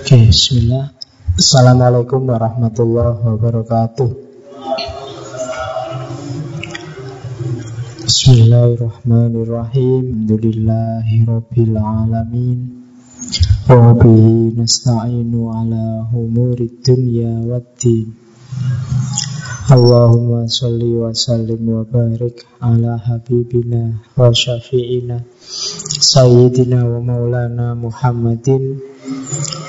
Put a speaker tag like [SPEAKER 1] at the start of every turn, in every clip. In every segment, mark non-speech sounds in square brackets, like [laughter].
[SPEAKER 1] Oke, bismillah. Assalamualaikum warahmatullahi wabarakatuh. Bismillahirrahmanirrahim. Alhamdulillahirabbil alamin. Wa nasta'inu ala umurid dunya waddin. Allahumma salli wa sallim wa barik ala habibina wa syafi'ina Sayyidina wa maulana Muhammadin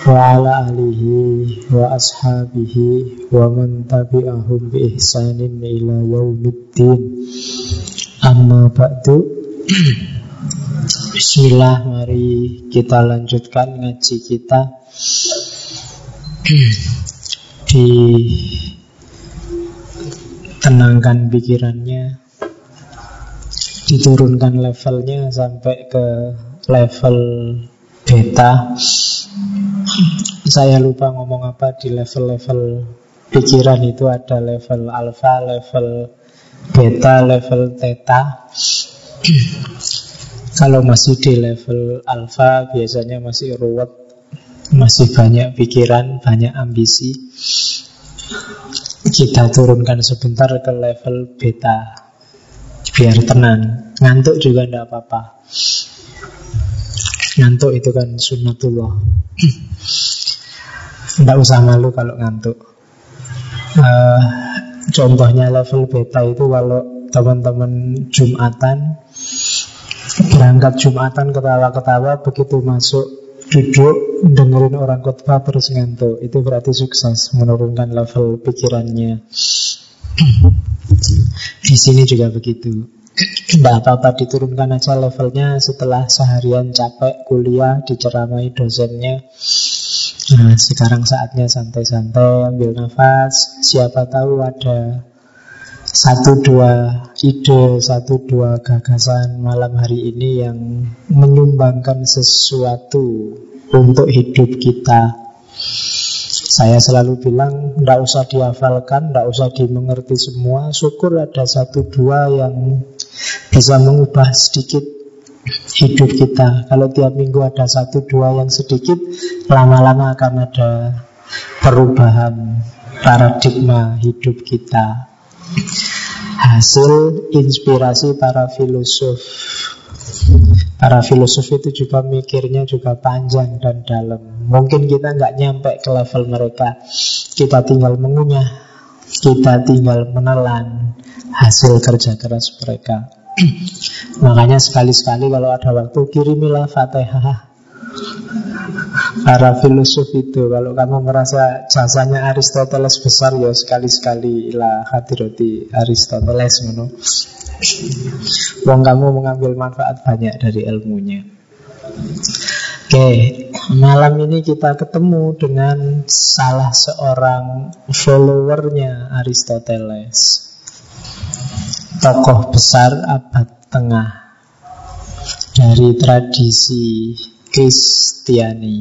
[SPEAKER 1] wa ala alihi wa ashabihi wa man tabi'ahum bi ihsanin ila yaumiddin. Amma ba'du. Bismillah mari kita lanjutkan ngaji kita di tenangkan pikirannya diturunkan levelnya sampai ke level beta saya lupa ngomong apa di level-level pikiran itu ada level alfa, level beta, level theta. Kalau masih di level alfa biasanya masih ruwet, masih banyak pikiran, banyak ambisi. Kita turunkan sebentar ke level beta biar tenang. Ngantuk juga tidak apa-apa. Ngantuk itu kan sunnatullah. Tidak usah malu kalau ngantuk. Uh, contohnya level beta itu kalau teman-teman Jumatan berangkat Jumatan ketawa-ketawa begitu masuk duduk dengerin orang khotbah terus ngantuk itu berarti sukses menurunkan level pikirannya di sini juga begitu tidak apa-apa diturunkan aja levelnya setelah seharian capek kuliah diceramai dosennya Nah, sekarang saatnya santai-santai ambil nafas. Siapa tahu ada satu dua ide, satu dua gagasan malam hari ini yang menyumbangkan sesuatu untuk hidup kita. Saya selalu bilang, tidak usah dihafalkan, tidak usah dimengerti semua. Syukur ada satu dua yang bisa mengubah sedikit hidup kita. Kalau tiap minggu ada satu dua yang sedikit, lama-lama akan ada perubahan paradigma hidup kita. Hasil inspirasi para filosof. Para filosof itu juga mikirnya juga panjang dan dalam. Mungkin kita nggak nyampe ke level mereka. Kita tinggal mengunyah, kita tinggal menelan hasil kerja keras mereka. [clears throat] Makanya sekali-sekali kalau ada waktu kirimilah Fatihah para filosof itu kalau kamu merasa jasanya Aristoteles besar ya sekali-sekali lah hadirati Aristoteles ngono. Wong kamu mengambil manfaat banyak dari ilmunya. Oke, malam ini kita ketemu dengan salah seorang followernya Aristoteles. Tokoh besar abad tengah dari tradisi Kristiani.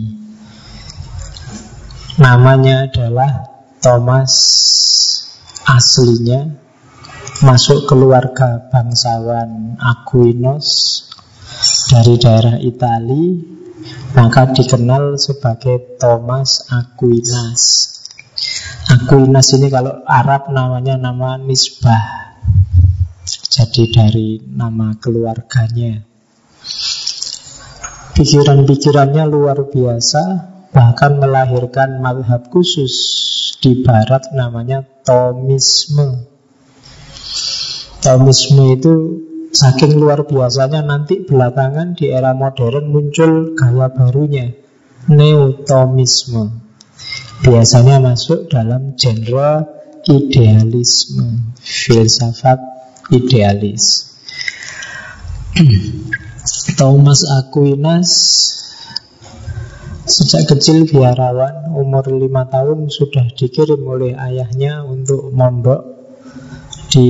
[SPEAKER 1] Namanya adalah Thomas aslinya masuk keluarga bangsawan Aquinos dari daerah Itali maka dikenal sebagai Thomas Aquinas. Aquinas ini kalau Arab namanya nama nisbah jadi dari nama keluarganya. Pikiran-pikirannya luar biasa, bahkan melahirkan madhab khusus di barat namanya Thomisme. Thomisme itu saking luar biasanya nanti belakangan di era modern muncul gaya barunya, Neotomisme. Biasanya masuk dalam genre idealisme, filsafat idealis. [clears throat] Thomas Aquinas sejak kecil biarawan, umur lima tahun sudah dikirim oleh ayahnya untuk mondok di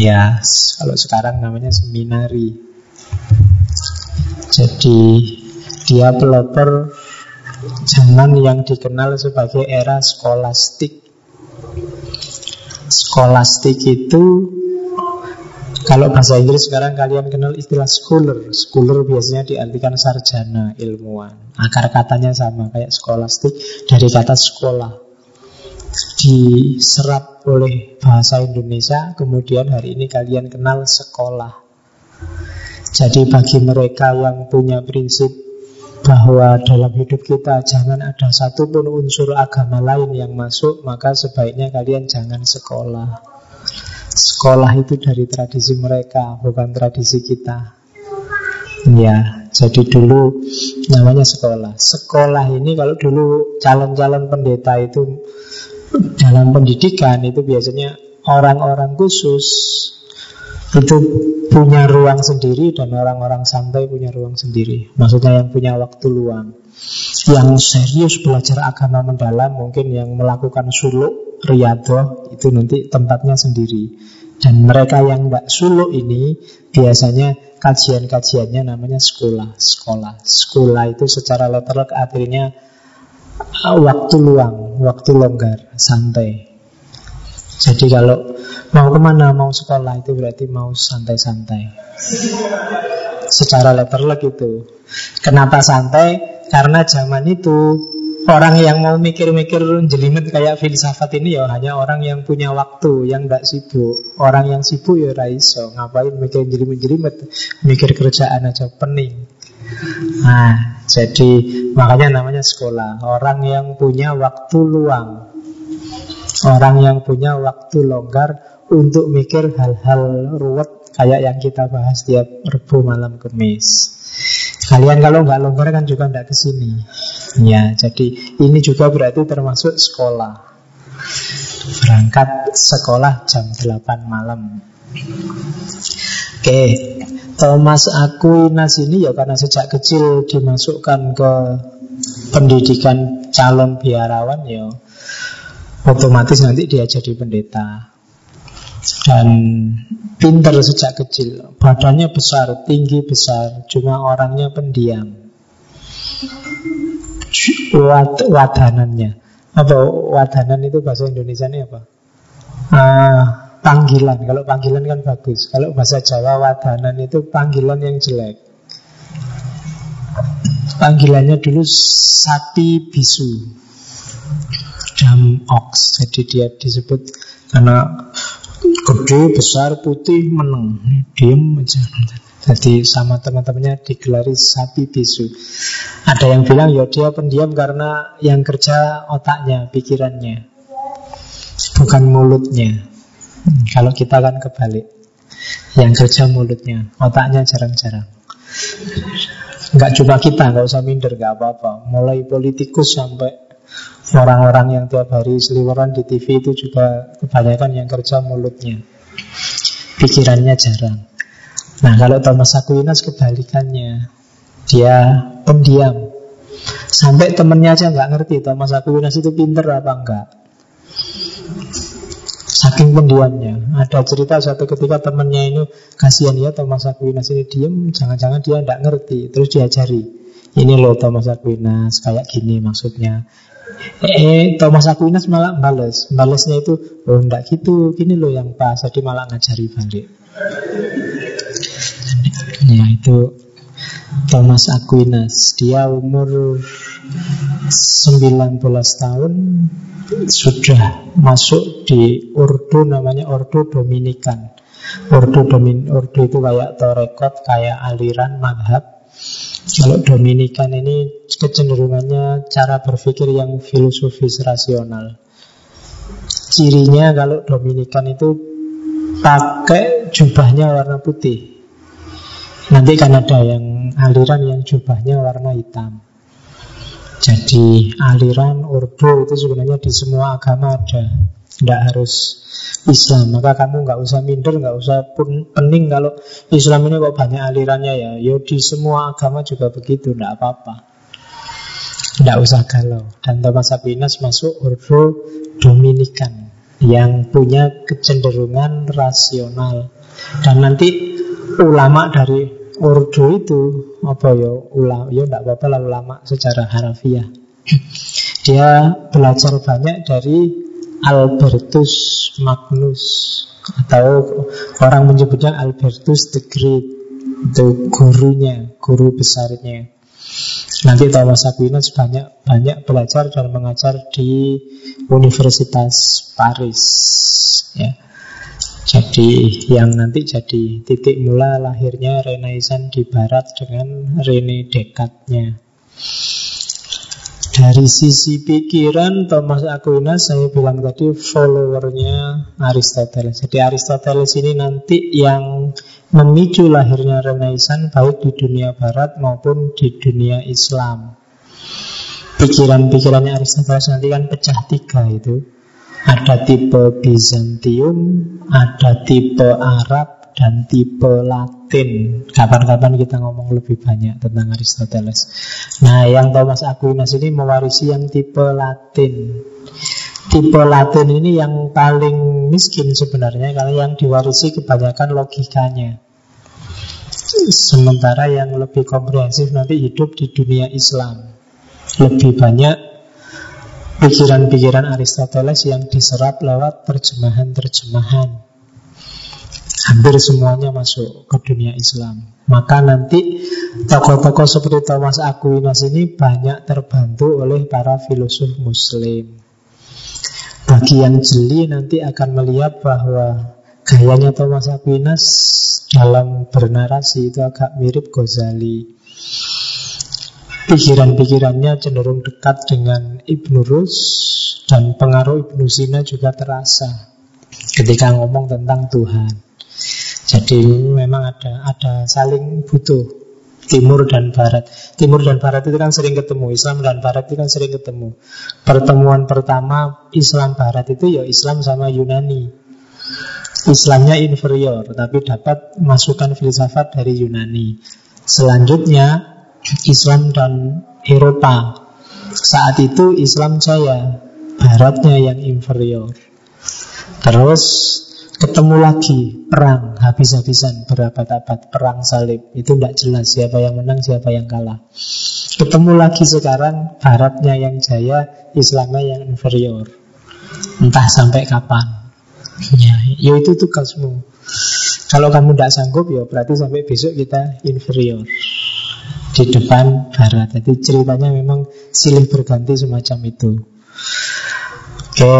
[SPEAKER 1] ya kalau sekarang namanya seminari. Jadi dia pelopor zaman yang dikenal sebagai era skolastik Skolastik itu Kalau bahasa Inggris sekarang kalian kenal istilah scholar. Scholar biasanya diartikan sarjana, ilmuwan. Akar katanya sama kayak skolastik dari kata sekolah. Diserap oleh bahasa Indonesia, kemudian hari ini kalian kenal sekolah. Jadi bagi mereka yang punya prinsip bahwa dalam hidup kita jangan ada satupun unsur agama lain yang masuk, maka sebaiknya kalian jangan sekolah. Sekolah itu dari tradisi mereka, bukan tradisi kita. Ya, jadi dulu namanya sekolah. Sekolah ini kalau dulu calon-calon pendeta itu dalam pendidikan itu biasanya orang-orang khusus itu punya ruang sendiri dan orang-orang santai punya ruang sendiri. Maksudnya yang punya waktu luang. Yang serius belajar agama mendalam mungkin yang melakukan suluk riado itu nanti tempatnya sendiri. Dan mereka yang tidak suluk ini biasanya kajian-kajiannya namanya sekolah. Sekolah. Sekolah itu secara letterlek artinya waktu luang, waktu longgar, santai. Jadi kalau mau ke mana, mau sekolah itu berarti mau santai-santai. Secara letterlek itu. Kenapa santai? Karena zaman itu Orang yang mau mikir-mikir jelimet kayak filsafat ini ya hanya orang yang punya waktu, yang gak sibuk. Orang yang sibuk ya raiso, ngapain mikir jelimet-jelimet, mikir kerjaan aja pening. Nah, jadi makanya namanya sekolah. Orang yang punya waktu luang, orang yang punya waktu longgar untuk mikir hal-hal ruwet kayak yang kita bahas tiap Rebu malam Kemis. Kalian kalau nggak longgar kan juga nggak ke sini. Ya, jadi ini juga berarti termasuk sekolah. Berangkat sekolah jam 8 malam. Oke, Thomas Aquinas ini ya karena sejak kecil dimasukkan ke pendidikan calon biarawan ya otomatis nanti dia jadi pendeta dan pinter sejak kecil. Badannya besar, tinggi besar, cuma orangnya pendiam. Wad, wadanannya. Apa wadanan itu bahasa Indonesia ini apa? Uh, panggilan. Kalau panggilan kan bagus. Kalau bahasa Jawa wadanan itu panggilan yang jelek. Panggilannya dulu sapi bisu. Dam ox. Jadi dia disebut karena gede, besar, putih, meneng. Diem aja. Jadi sama teman-temannya digelari sapi bisu. Ada yang bilang ya dia pendiam karena yang kerja otaknya, pikirannya. Bukan mulutnya. Hmm, kalau kita kan kebalik. Yang kerja mulutnya, otaknya jarang-jarang. Enggak cuma kita, nggak usah minder, nggak apa-apa. Mulai politikus sampai Orang-orang yang tiap hari seliweran di TV itu juga kebanyakan yang kerja mulutnya. Pikirannya jarang. Nah kalau Thomas Aquinas kebalikannya. Dia pendiam. Sampai temennya aja nggak ngerti Thomas Aquinas itu pinter apa enggak. Saking pendiamnya. Ada cerita suatu ketika temennya ini kasihan ya Thomas Aquinas ini diem, jangan-jangan dia nggak ngerti, terus diajari. Ini loh Thomas Aquinas kayak gini maksudnya. Eh, Thomas Aquinas malah bales. Balesnya itu, oh enggak gitu, gini loh yang pas. Jadi malah ngajari balik. Ya itu Thomas Aquinas. Dia umur 19 tahun sudah masuk di ordo namanya ordo Dominikan. Ordo Domin, ordo itu kayak torekot, kayak aliran madhab kalau Dominikan ini kecenderungannya cara berpikir yang filosofis rasional. Cirinya kalau Dominikan itu pakai jubahnya warna putih. Nanti kan ada yang aliran yang jubahnya warna hitam. Jadi aliran ordo itu sebenarnya di semua agama ada. Tidak harus Islam. Maka kamu nggak usah minder, nggak usah pun pening Kalau Islam ini kok banyak alirannya ya. Ya di semua agama juga begitu, tidak apa-apa. Tidak usah galau. Dan Thomas Aquinas masuk ordo Dominikan Yang punya kecenderungan rasional. Dan nanti ulama dari ordo itu Apa ya, ulama, ya tidak apa-apa lah ulama secara harafiah Dia belajar banyak dari Albertus Magnus atau orang menyebutnya Albertus the Great itu gurunya, guru besarnya. Nanti Thomas Aquinas banyak banyak belajar dan mengajar di Universitas Paris. Ya. Jadi yang nanti jadi titik mula lahirnya Renaissance di Barat dengan Rene Descartes-nya. Dari sisi pikiran Thomas Aquinas saya bilang tadi followernya Aristoteles. Jadi Aristoteles ini nanti yang memicu lahirnya Renaissance baik di dunia Barat maupun di dunia Islam. Pikiran-pikirannya Aristoteles nanti kan pecah tiga itu. Ada tipe Bizantium, ada tipe Arab, dan tipe Latin. Kapan-kapan kita ngomong lebih banyak tentang Aristoteles. Nah, yang Thomas Aquinas ini mewarisi yang tipe Latin. Tipe Latin ini yang paling miskin sebenarnya karena yang diwarisi kebanyakan logikanya. Sementara yang lebih komprehensif nanti hidup di dunia Islam. Lebih banyak pikiran-pikiran Aristoteles yang diserap lewat terjemahan-terjemahan hampir semuanya masuk ke dunia Islam. Maka nanti tokoh-tokoh seperti Thomas Aquinas ini banyak terbantu oleh para filosof Muslim. Bagi yang jeli nanti akan melihat bahwa gayanya Thomas Aquinas dalam bernarasi itu agak mirip Ghazali. Pikiran-pikirannya cenderung dekat dengan Ibnu Rus dan pengaruh Ibnu Sina juga terasa ketika ngomong tentang Tuhan. Jadi memang ada ada saling butuh timur dan barat. Timur dan barat itu kan sering ketemu, Islam dan barat itu kan sering ketemu. Pertemuan pertama Islam barat itu ya Islam sama Yunani. Islamnya inferior, tapi dapat masukan filsafat dari Yunani. Selanjutnya Islam dan Eropa. Saat itu Islam jaya, baratnya yang inferior. Terus ketemu lagi perang habis-habisan berabad-abad perang salib. Itu tidak jelas siapa yang menang siapa yang kalah. Ketemu lagi sekarang baratnya yang jaya Islamnya yang inferior. Entah sampai kapan. Ya, ya itu tugasmu. Kalau kamu tidak sanggup ya berarti sampai besok kita inferior di depan barat jadi ceritanya memang silih berganti semacam itu oke.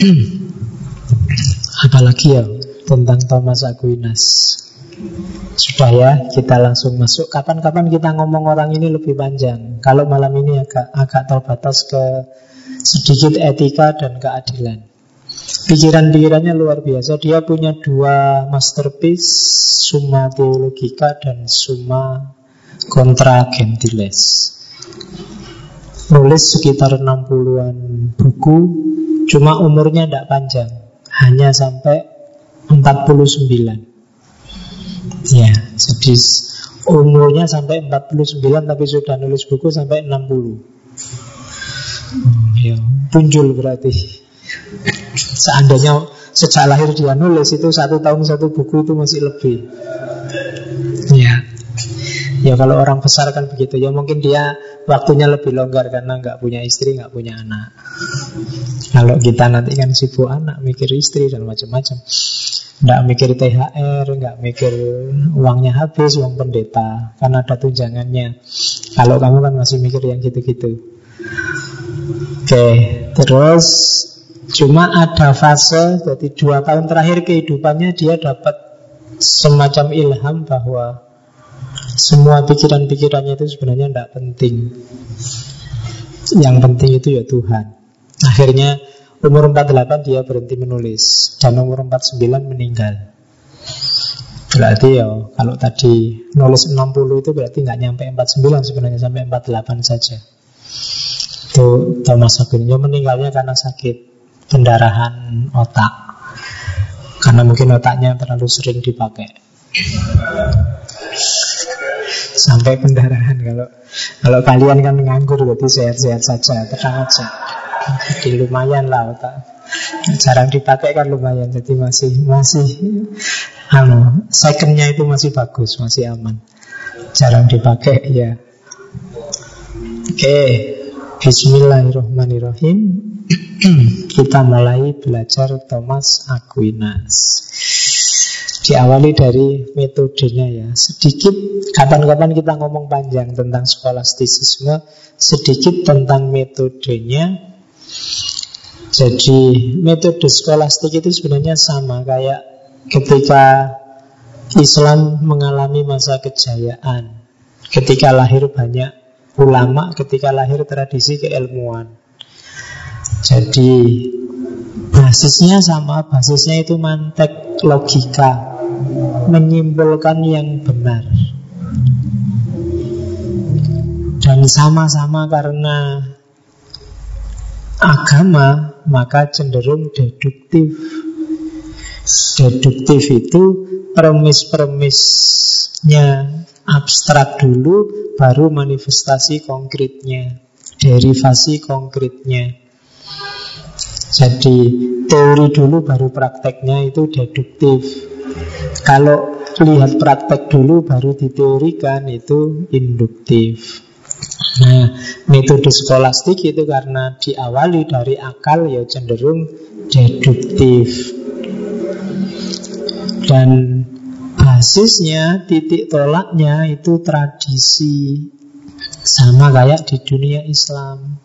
[SPEAKER 1] [clears throat] Apalagi ya tentang Thomas Aquinas. Sudah ya, kita langsung masuk. Kapan-kapan kita ngomong orang ini lebih panjang. Kalau malam ini agak agak terbatas ke sedikit etika dan keadilan. Pikiran-pikirannya luar biasa. Dia punya dua masterpiece, Summa Theologica dan Summa Contra Gentiles. Nulis sekitar 60-an buku, cuma umurnya tidak panjang hanya sampai 49. Ya, jadi umurnya sampai 49 tapi sudah nulis buku sampai 60. Hmm, ya, punjul berarti. Seandainya sejak lahir dia nulis itu satu tahun satu buku itu masih lebih. Ya, kalau orang besar kan begitu. Ya mungkin dia waktunya lebih longgar Karena nggak punya istri, nggak punya anak. Kalau kita nanti kan sibuk anak Mikir istri dan macam-macam. Nggak mikir THR Nggak mikir uangnya habis Uang pendeta. Karena ada tunjangannya. Kalau kamu kan masih mikir yang gitu-gitu. Oke Terus Cuma ada fase Jadi dua tahun terakhir kehidupannya Dia dapat semacam ilham bahwa semua pikiran-pikirannya itu sebenarnya tidak penting. Yang penting itu ya Tuhan. Akhirnya umur 48 dia berhenti menulis. Dan umur 49 meninggal. Berarti ya kalau tadi nulis 60 itu berarti nggak nyampe 49 sebenarnya sampai 48 saja. Itu Thomas Aquinas. Ya, meninggalnya karena sakit pendarahan otak. Karena mungkin otaknya terlalu sering dipakai sampai pendarahan kalau kalau kalian kan nganggur berarti sehat-sehat saja tenang aja. Jadi lumayan lah otak. Jarang dipakai kan lumayan jadi masih masih anu secondnya itu masih bagus masih aman. Jarang dipakai ya. Oke Bismillahirrahmanirrahim. [clears throat] Kita mulai belajar Thomas Aquinas. Diawali dari metodenya ya. Sedikit kapan-kapan kita ngomong panjang tentang skolastisisme, sedikit tentang metodenya. Jadi metode skolastik itu sebenarnya sama kayak ketika Islam mengalami masa kejayaan. Ketika lahir banyak ulama, ketika lahir tradisi keilmuan. Jadi basisnya sama, basisnya itu mantek logika menyimpulkan yang benar. Dan sama-sama karena agama, maka cenderung deduktif. Deduktif itu premis-premisnya abstrak dulu, baru manifestasi konkretnya, derivasi konkretnya. Jadi teori dulu baru prakteknya itu deduktif. Kalau lihat praktek dulu baru diteorikan itu induktif. Nah, metode skolastik itu karena diawali dari akal ya cenderung deduktif. Dan basisnya, titik tolaknya itu tradisi. Sama kayak di dunia Islam.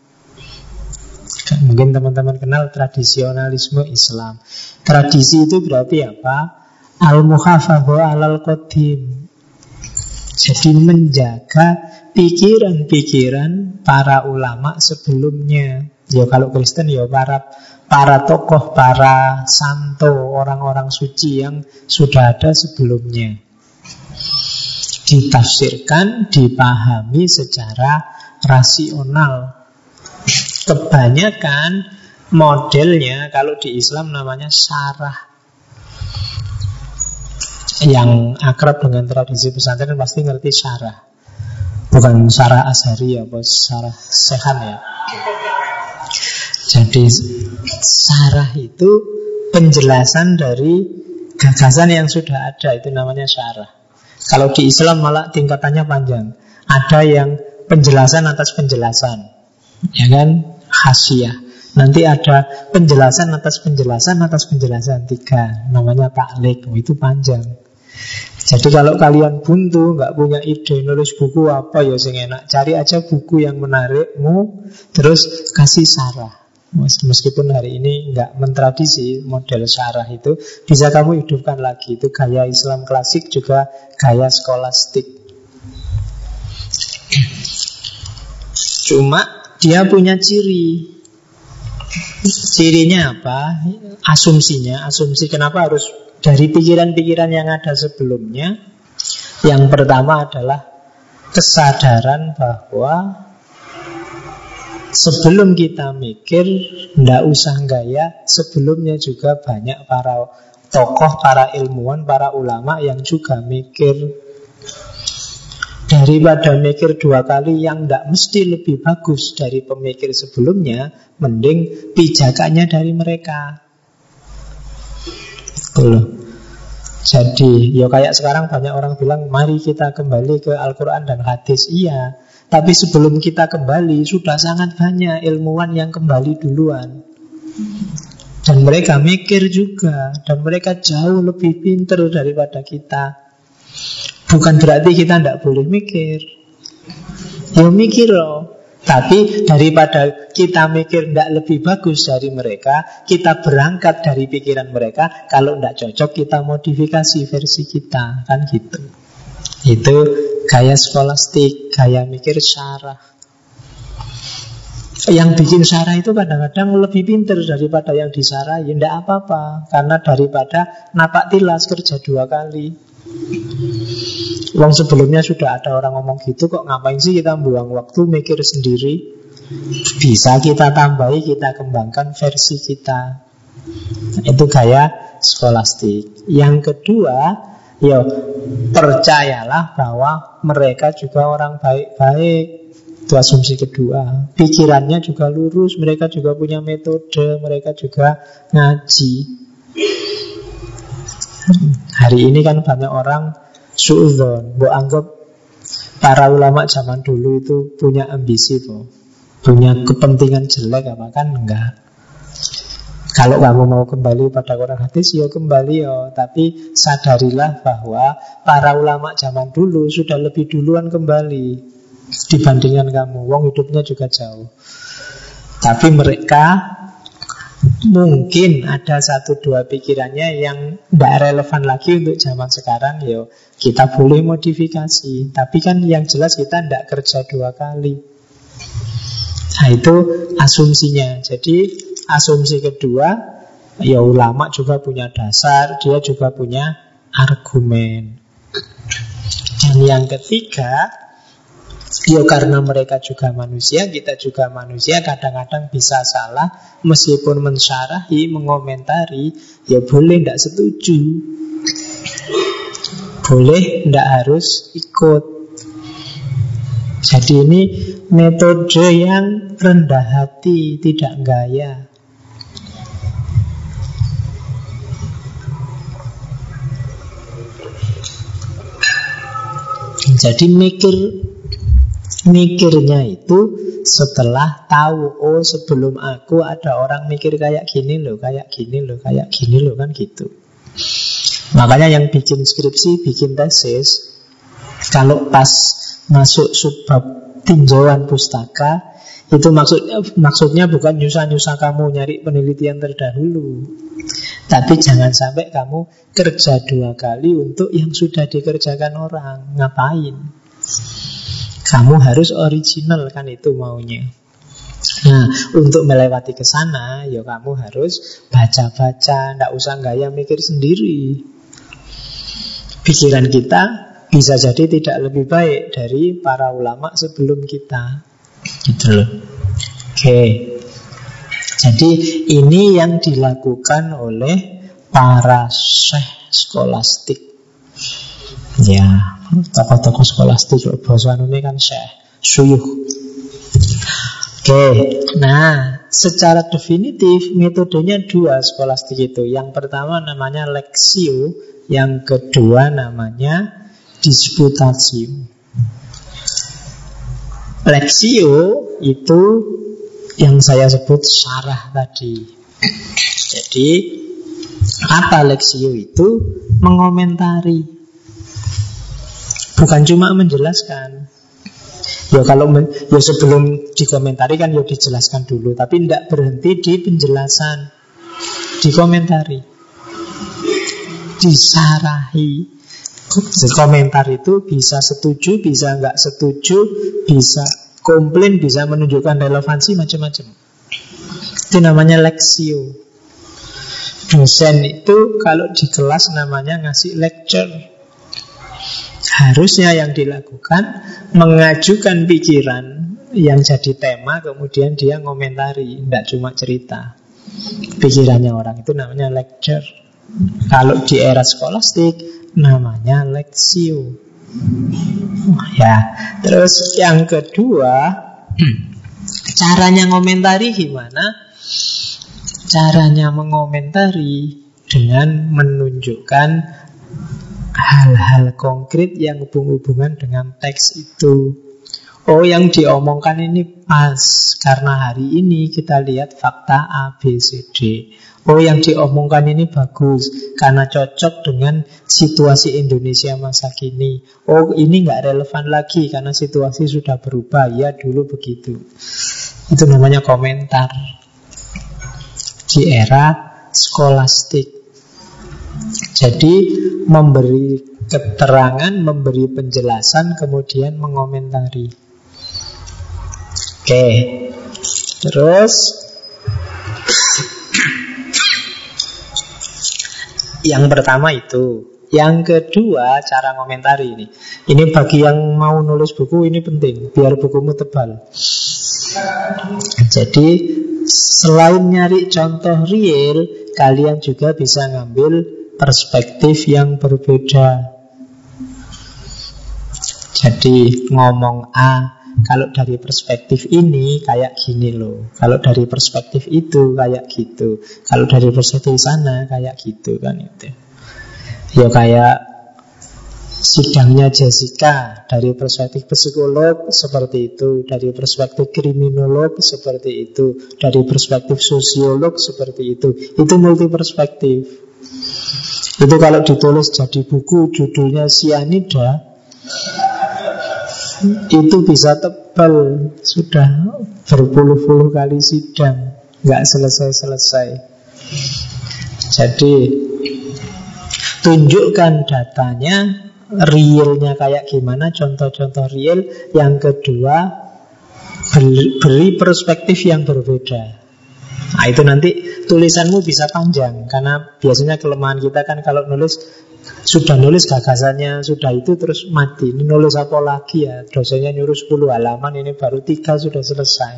[SPEAKER 1] Mungkin teman-teman kenal tradisionalisme Islam. Tradisi itu berarti apa? Al-muhafadhu alal qadim. Jadi menjaga pikiran-pikiran para ulama sebelumnya. Ya kalau Kristen ya para para tokoh, para santo, orang-orang suci yang sudah ada sebelumnya. Ditafsirkan, dipahami secara rasional. Kebanyakan modelnya kalau di Islam namanya syarah yang akrab dengan tradisi pesantren pasti ngerti syarah. Bukan syarah ashari ya, bos syarah sehan ya. Jadi syarah itu penjelasan dari gagasan yang sudah ada itu namanya syarah. Kalau di Islam malah tingkatannya panjang. Ada yang penjelasan atas penjelasan. Ya kan? Hasyiah. Nanti ada penjelasan atas penjelasan atas penjelasan tiga namanya taklik itu panjang jadi kalau kalian buntu, nggak punya ide nulis buku apa ya sing enak, cari aja buku yang menarikmu, terus kasih sarah. Meskipun hari ini nggak mentradisi model syarah itu Bisa kamu hidupkan lagi. Itu gaya Islam klasik juga gaya skolastik. Cuma dia punya ciri. Cirinya apa? Asumsinya. Asumsi kenapa harus dari pikiran-pikiran yang ada sebelumnya. Yang pertama adalah kesadaran bahwa sebelum kita mikir, ndak usah gaya, sebelumnya juga banyak para tokoh, para ilmuwan, para ulama yang juga mikir. Daripada mikir dua kali yang tidak mesti lebih bagus dari pemikir sebelumnya, mending pijakannya dari mereka. Gitu Jadi ya kayak sekarang banyak orang bilang mari kita kembali ke Al-Quran dan hadis. Iya. Tapi sebelum kita kembali sudah sangat banyak ilmuwan yang kembali duluan. Dan mereka mikir juga Dan mereka jauh lebih pinter daripada kita. Bukan berarti kita tidak boleh mikir. Ya mikir loh tapi daripada kita mikir tidak lebih bagus dari mereka, kita berangkat dari pikiran mereka. Kalau tidak cocok, kita modifikasi versi kita, kan gitu. Itu gaya skolastik, gaya mikir syarah. Yang bikin syarah itu kadang-kadang lebih pinter daripada yang disarah, ya tidak apa-apa. Karena daripada napak tilas kerja dua kali. Wong sebelumnya sudah ada orang ngomong gitu kok ngapain sih kita buang waktu mikir sendiri? Bisa kita tambahi, kita kembangkan versi kita. Itu gaya skolastik. Yang kedua, ya percayalah bahwa mereka juga orang baik-baik. Itu asumsi kedua. Pikirannya juga lurus, mereka juga punya metode, mereka juga ngaji. Hari ini kan banyak orang suudon. Bu anggap para ulama zaman dulu itu punya ambisi tuh. Punya kepentingan jelek apa kan enggak. Kalau kamu mau kembali pada Quran hadis, ya kembali ya. Tapi sadarilah bahwa para ulama zaman dulu sudah lebih duluan kembali dibandingkan kamu. Wong hidupnya juga jauh. Tapi mereka mungkin ada satu dua pikirannya yang tidak relevan lagi untuk zaman sekarang. Yo, kita boleh modifikasi. Tapi kan yang jelas kita tidak kerja dua kali. Nah itu asumsinya. Jadi asumsi kedua, ya ulama juga punya dasar, dia juga punya argumen. Dan yang ketiga, ya karena mereka juga manusia, kita juga manusia, kadang-kadang bisa salah, meskipun mensyarahi, mengomentari, ya boleh tidak setuju. Boleh tidak harus ikut. Jadi ini metode yang rendah hati, tidak gaya. Jadi mikir mikirnya itu setelah tahu oh sebelum aku ada orang mikir kayak gini loh, kayak gini loh, kayak gini loh kan gitu. Makanya yang bikin skripsi, bikin tesis kalau pas masuk subbab tinjauan pustaka itu maksudnya maksudnya bukan nyusah-nyusah kamu nyari penelitian terdahulu. Tapi jangan sampai kamu kerja dua kali untuk yang sudah dikerjakan orang. Ngapain? Kamu harus original kan itu maunya. Nah, untuk melewati ke sana, ya kamu harus baca-baca, ndak usah gaya mikir sendiri. Pikiran kita bisa jadi tidak lebih baik dari para ulama sebelum kita. Gitu loh. Oke. Jadi ini yang dilakukan oleh para syekh skolastik. Ya, tokoh-tokoh skolastik bahasa ini kan syekh, suyuh. Oke, nah secara definitif metodenya dua skolastik itu. Yang pertama namanya leksio, yang kedua namanya disputasi. Lexio itu yang saya sebut syarah tadi. Jadi apa Lexio itu? Mengomentari. Bukan cuma menjelaskan. Ya kalau ya sebelum dikomentari kan ya dijelaskan dulu, tapi tidak berhenti di penjelasan, dikomentari, disarahi, Komentar itu bisa setuju, bisa nggak setuju, bisa komplain, bisa menunjukkan relevansi macam-macam. Itu namanya leksio. Dosen itu kalau di kelas namanya ngasih lecture. Harusnya yang dilakukan mengajukan pikiran yang jadi tema, kemudian dia ngomentari, tidak cuma cerita. Pikirannya orang itu namanya lecture. Kalau di era skolastik namanya leksio. Ya, terus yang kedua, [clears throat] caranya ngomentari gimana? Caranya mengomentari dengan menunjukkan hal-hal konkret yang hubung-hubungan dengan teks itu. Oh yang diomongkan ini pas Karena hari ini kita lihat fakta A, B, C, D. Oh yang diomongkan ini bagus Karena cocok dengan situasi Indonesia masa kini. Oh ini nggak relevan lagi Karena situasi sudah berubah. Ya dulu begitu. Itu namanya komentar. Di era skolastik Jadi memberi keterangan, memberi penjelasan Kemudian mengomentari Oke. Terus yang pertama itu. Yang kedua cara komentari ini. Ini bagi yang mau nulis buku ini penting biar bukumu tebal. Jadi selain nyari contoh real, kalian juga bisa ngambil perspektif yang berbeda. Jadi ngomong A kalau dari perspektif ini kayak gini loh. Kalau dari perspektif itu kayak gitu. Kalau dari perspektif sana kayak gitu kan itu. Ya kayak sidangnya Jessica dari perspektif psikolog seperti itu, dari perspektif kriminolog seperti itu, dari perspektif sosiolog seperti itu. Itu multi perspektif. Itu kalau ditulis jadi buku judulnya Sianida itu bisa tebal. Sudah berpuluh-puluh kali sidang nggak selesai-selesai. Jadi tunjukkan datanya realnya kayak gimana contoh-contoh real. Yang kedua beri perspektif yang berbeda Nah itu nanti tulisanmu bisa panjang Karena biasanya kelemahan kita kan kalau nulis Sudah nulis gagasannya Sudah itu terus mati. Ini nulis apa lagi ya? Dosennya nyuruh 10 halaman Ini baru tiga sudah selesai.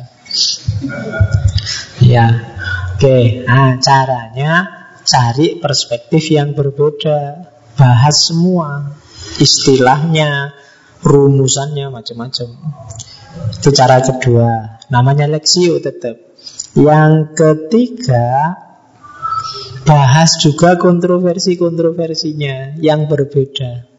[SPEAKER 1] Ya Oke. Nah caranya Cari perspektif yang berbeda. Bahas semua Istilahnya Rumusannya macam-macam. Itu cara kedua. Namanya leksio tetap yang ketiga, bahas juga kontroversi-kontroversinya yang berbeda.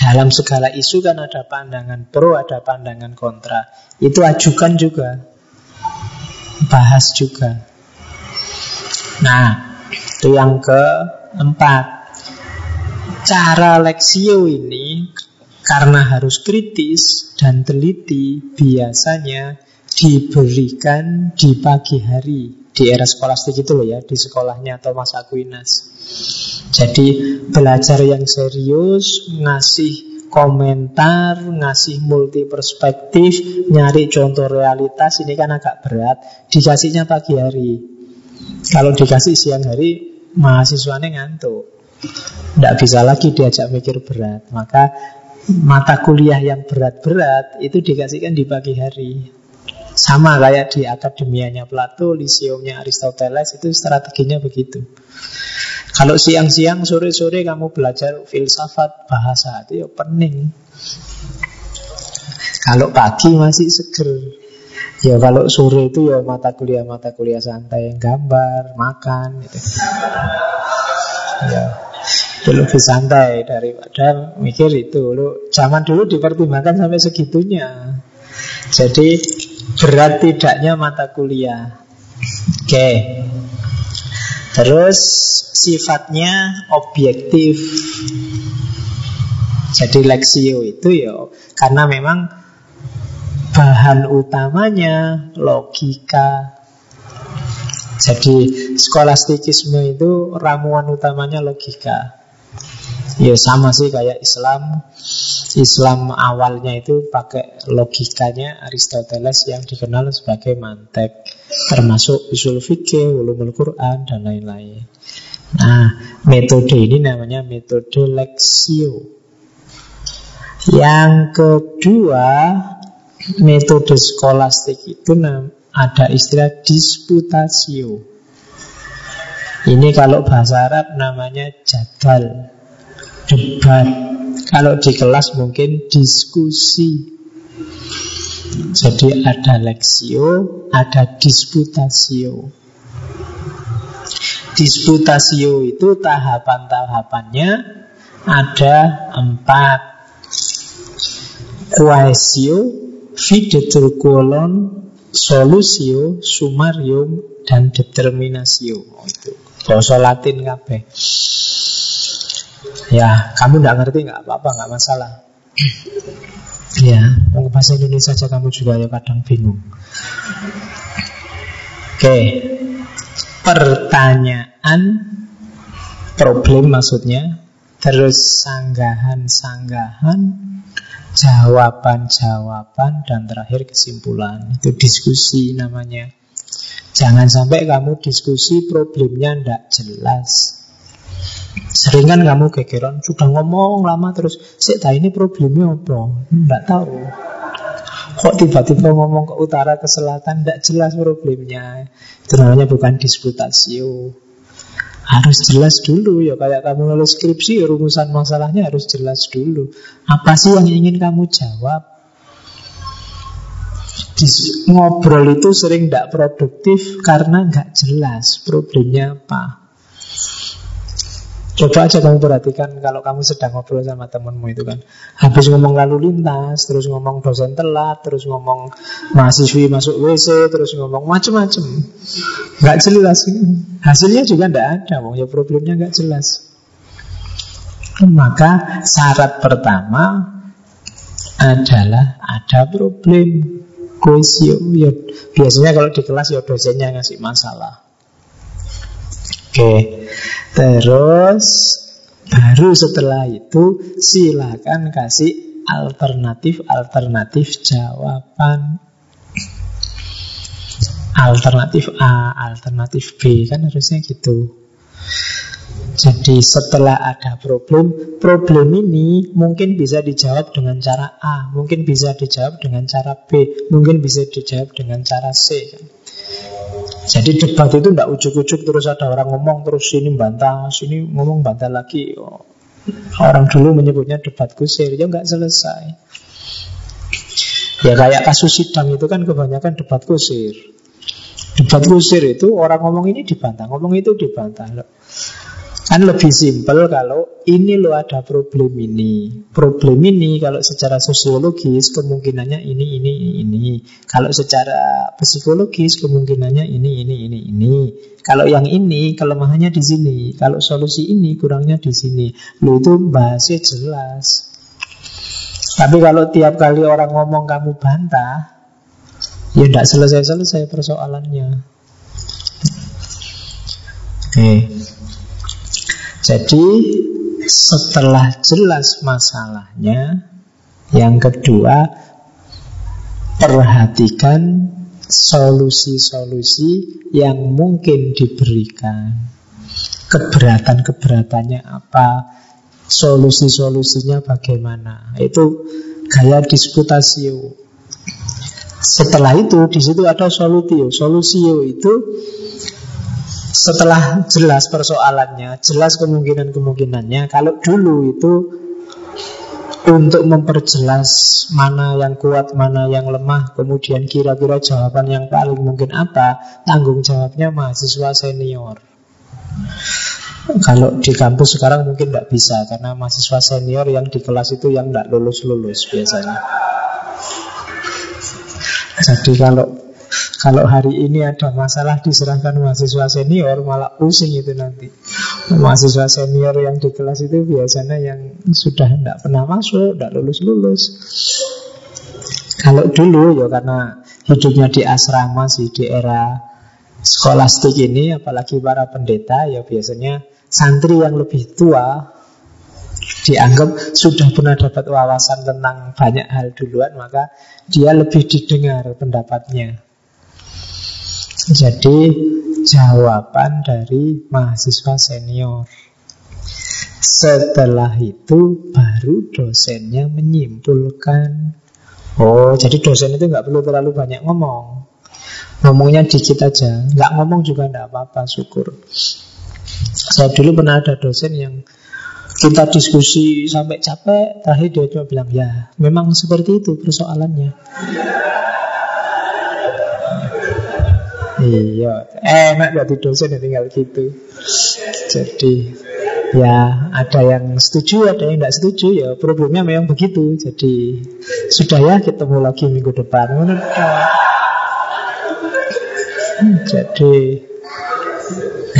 [SPEAKER 1] Dalam segala isu kan ada pandangan pro, ada pandangan kontra. Itu ajukan juga. Bahas juga. Nah, itu yang keempat. Cara leksio ini karena harus kritis dan teliti biasanya diberikan di pagi hari di era skolastik itu loh ya di sekolahnya Thomas Aquinas. Jadi belajar yang serius, ngasih komentar, ngasih multi perspektif, nyari contoh realitas ini kan agak berat. Dikasihnya pagi hari. Kalau dikasih siang hari, mahasiswanya ngantuk. Tidak bisa lagi diajak mikir berat. Maka mata kuliah yang berat-berat itu dikasihkan di pagi hari. Sama kayak di akademianya Plato, Lyceumnya Aristoteles itu strateginya begitu. Kalau siang-siang, sore-sore kamu belajar filsafat, bahasa itu ya pening. Kalau pagi masih seger. Ya kalau sore itu ya mata kuliah-mata kuliah santai, gambar, makan gitu. Ya, itu lebih santai daripada mikir itu. Lu zaman dulu dipertimbangkan sampai segitunya. Jadi berat tidaknya mata kuliah. Oke. Terus sifatnya objektif. Jadi leksio itu ya karena memang bahan utamanya logika. Jadi skolastikisme itu ramuan utamanya logika. Ya sama sih kayak Islam Islam awalnya itu pakai logikanya Aristoteles yang dikenal sebagai mantek, termasuk usul fikih, ulumul Quran dan lain-lain. Nah, metode ini namanya metode leksio. Yang kedua, metode skolastik itu ada istilah disputasio. Ini kalau bahasa Arab namanya jadal, debat. Kalau di kelas mungkin diskusi. Jadi ada leksio, ada disputasio. Disputasio itu tahapan-tahapannya ada empat. Quaesio, videtur solusio, sumarium, dan determinasio. Itu. Bahasa Latin kabeh. Ya, kamu tidak ngerti nggak apa-apa, nggak masalah. ya, mau bahasa Indonesia saja kamu juga ya kadang bingung. Oke, pertanyaan, problem maksudnya, terus sanggahan-sanggahan, jawaban-jawaban, dan terakhir kesimpulan. Itu diskusi namanya. Jangan sampai kamu diskusi problemnya tidak jelas. Sering kan kamu gegeran Sudah ngomong lama terus Sik ini problemnya apa? Tidak tahu. Kok tiba-tiba ngomong ke utara ke selatan Tidak jelas problemnya. Itu namanya bukan disputasio Harus jelas dulu ya. Kayak kamu nulis skripsi ya, Rumusan masalahnya harus jelas dulu. Apa sih yang ingin kamu jawab? Ngobrol itu sering tidak produktif Karena nggak jelas problemnya apa Coba aja kamu perhatikan kalau kamu sedang ngobrol sama temenmu itu kan. Habis ngomong lalu lintas, terus ngomong dosen telat, terus ngomong mahasiswi masuk WC, terus ngomong macem-macem. Nggak jelas. Hasilnya juga nggak ada, ya problemnya nggak jelas. Maka syarat pertama adalah ada problem. Koisio ya, Biasanya kalau di kelas ya dosennya ngasih masalah Oke. Terus Baru setelah itu Silakan kasih alternatif-alternatif jawaban. Alternatif A, alternatif B Kan harusnya gitu. Jadi setelah ada problem, problem ini mungkin bisa dijawab dengan cara A, mungkin bisa dijawab dengan cara B, mungkin bisa dijawab dengan cara C. Jadi debat itu tidak ujuk-ujuk terus ada orang ngomong terus sini bantah, sini ngomong bantah lagi. Oh, orang dulu menyebutnya debat kusir, ya nggak selesai. Ya kayak kasus sidang itu kan kebanyakan debat kusir. Debat kusir itu orang ngomong ini dibantah, ngomong itu dibantah. Kan lebih simpel kalau ini lo ada problem ini. Problem ini kalau secara sosiologis kemungkinannya ini, ini, ini. Kalau secara psikologis kemungkinannya ini, ini, ini, ini. Kalau yang ini kelemahannya di sini. Kalau solusi ini kurangnya di sini. Lo itu bahasnya jelas. Tapi kalau tiap kali orang ngomong kamu bantah, ya tidak selesai-selesai persoalannya. Oke. Okay. Jadi setelah jelas masalahnya, yang kedua perhatikan solusi-solusi yang mungkin diberikan. Keberatan-keberatannya apa? Solusi-solusinya bagaimana? Itu gaya disputasio. Setelah itu di situ ada solutio. Solusio itu setelah jelas persoalannya, jelas kemungkinan-kemungkinannya, kalau dulu itu untuk memperjelas mana yang kuat, mana yang lemah, kemudian kira-kira jawaban yang paling mungkin apa, tanggung jawabnya mahasiswa senior. Kalau di kampus sekarang mungkin tidak bisa karena mahasiswa senior yang di kelas itu yang tidak lulus-lulus biasanya. Jadi kalau kalau hari ini ada masalah diserahkan mahasiswa senior malah pusing itu nanti. Mahasiswa senior yang di kelas itu biasanya yang sudah tidak pernah masuk, tidak lulus-lulus. Kalau dulu ya karena hidupnya di asrama sih di era skolastik ini, apalagi para pendeta ya biasanya santri yang lebih tua dianggap sudah pernah dapat wawasan tentang banyak hal duluan, maka dia lebih didengar pendapatnya. Jadi jawaban dari mahasiswa senior. Setelah itu baru dosennya menyimpulkan. Oh, jadi dosen itu nggak perlu terlalu banyak ngomong. Ngomongnya dikit aja. Nggak ngomong juga nggak apa-apa, syukur. Saya dulu pernah ada dosen yang kita diskusi sampai capek, terakhir dia cuma bilang, ya memang seperti itu persoalannya. Iya, enak jadi dosen yang tinggal gitu. Jadi ya ada yang setuju, ada yang tidak setuju ya problemnya memang begitu. Jadi sudah ya ketemu lagi minggu depan. Jadi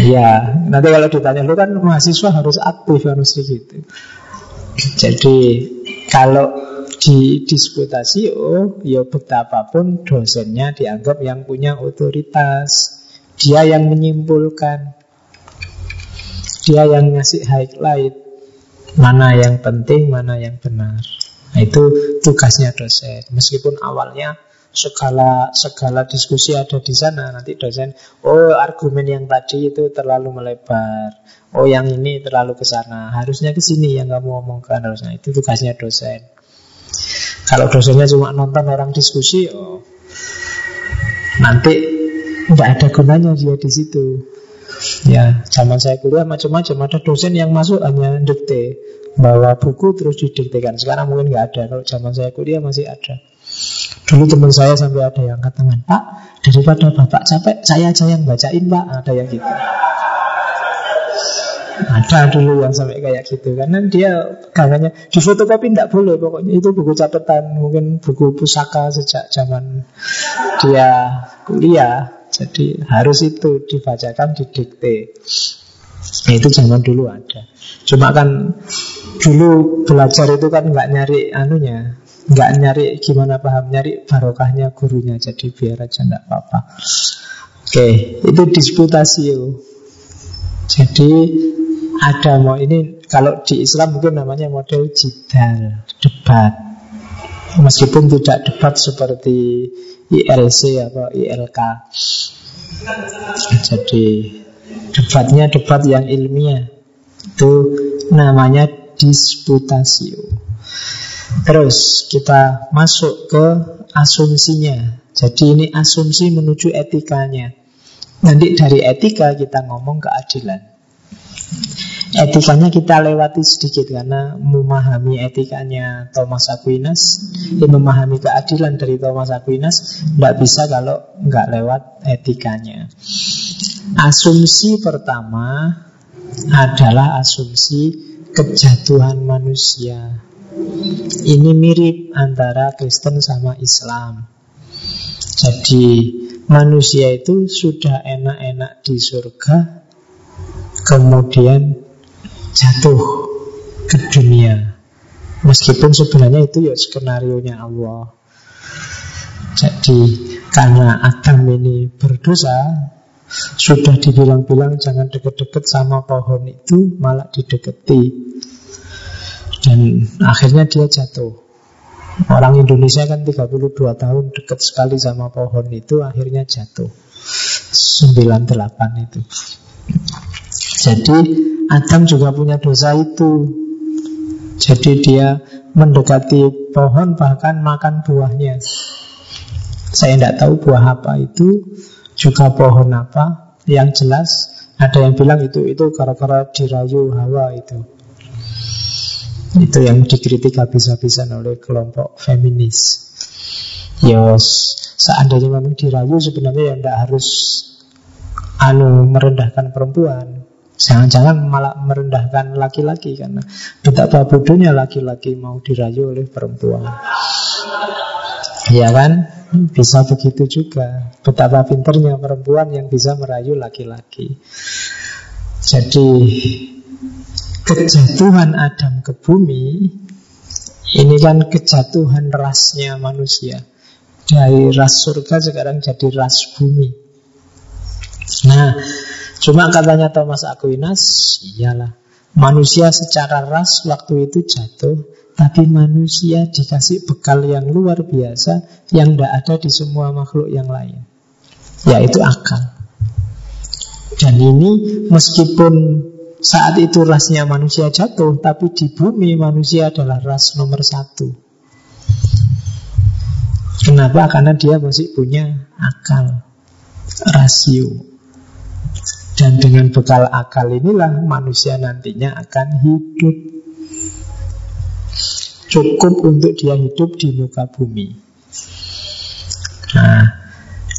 [SPEAKER 1] ya nanti kalau ditanya lu kan mahasiswa harus aktif harus gitu. Jadi kalau di disputasi oh ya betapapun dosennya dianggap yang punya otoritas. Dia yang menyimpulkan. Dia yang ngasih highlight mana yang penting mana yang benar. Nah, itu tugasnya dosen. Meskipun awalnya segala segala diskusi ada di sana nanti dosen oh argumen yang tadi itu terlalu melebar. Oh yang ini terlalu ke sana. Harusnya ke sini yang kamu omongkan. Harusnya itu tugasnya dosen kalau dosennya cuma nonton orang diskusi, oh, nanti tidak ada gunanya dia di situ. Ya, zaman saya kuliah macam-macam. Ada dosen yang masuk hanya dikte, bawa buku terus didiktekan. Sekarang mungkin nggak ada. Kalau zaman saya kuliah masih ada. Dulu teman saya sampai ada yang angkat tangan, Pak, daripada bapak capek, saya aja yang bacain, Pak. Ada yang gitu. Ada dulu yang sampai kayak gitu. Karena dia gangannya Di fotokopi tidak boleh pokoknya. Itu buku catatan Mungkin buku pusaka sejak zaman Dia kuliah. Jadi harus itu dibacakan di dikte nah, Itu zaman dulu ada. Cuma kan Dulu belajar itu kan nggak nyari anunya nggak nyari gimana paham nyari barokahnya gurunya. Jadi biar aja nggak apa-apa. Oke itu disputasi yo. Jadi ada mau ini kalau di Islam mungkin namanya model jidal debat meskipun tidak debat seperti ILC atau ILK jadi debatnya debat yang ilmiah itu namanya disputasi Terus kita masuk ke asumsinya. Jadi ini asumsi menuju etikanya. Nanti dari etika kita ngomong keadilan. Etikanya kita lewati sedikit karena memahami etikanya Thomas Aquinas, ya memahami keadilan dari Thomas Aquinas, tidak bisa kalau nggak lewat etikanya. Asumsi pertama adalah asumsi kejatuhan manusia. Ini mirip antara Kristen sama Islam. Jadi manusia itu sudah enak-enak di surga, kemudian jatuh ke dunia. Meskipun sebenarnya itu ya skenario nya Allah. Jadi karena Adam ini berdosa, sudah dibilang-bilang jangan deket-deket sama pohon itu, malah dideketi. Dan akhirnya dia jatuh Orang Indonesia kan 32 tahun dekat sekali sama pohon itu Akhirnya jatuh 98 itu Jadi Adam juga punya dosa itu Jadi dia mendekati pohon bahkan makan buahnya Saya tidak tahu buah apa itu Juga pohon apa Yang jelas ada yang bilang itu itu gara-gara dirayu hawa itu itu yang dikritik habis-habisan oleh kelompok feminis. Ya, seandainya memang dirayu sebenarnya ya tidak harus anu merendahkan perempuan. Jangan-jangan malah merendahkan laki-laki karena betapa bodohnya laki-laki mau dirayu oleh perempuan. Ya kan? Bisa begitu juga. Betapa pinternya perempuan yang bisa merayu laki-laki. Jadi kejatuhan Adam ke bumi ini kan kejatuhan rasnya manusia dari ras surga sekarang jadi ras bumi. Nah, cuma katanya Thomas Aquinas, iyalah manusia secara ras waktu itu jatuh, tapi manusia dikasih bekal yang luar biasa yang tidak ada di semua makhluk yang lain, yaitu akal. Dan ini meskipun saat itu rasnya manusia jatuh, tapi di bumi manusia adalah ras nomor satu. Kenapa? Karena dia masih punya akal, rasio. Dan dengan bekal akal inilah manusia nantinya akan hidup. Cukup untuk dia hidup di muka bumi. Nah,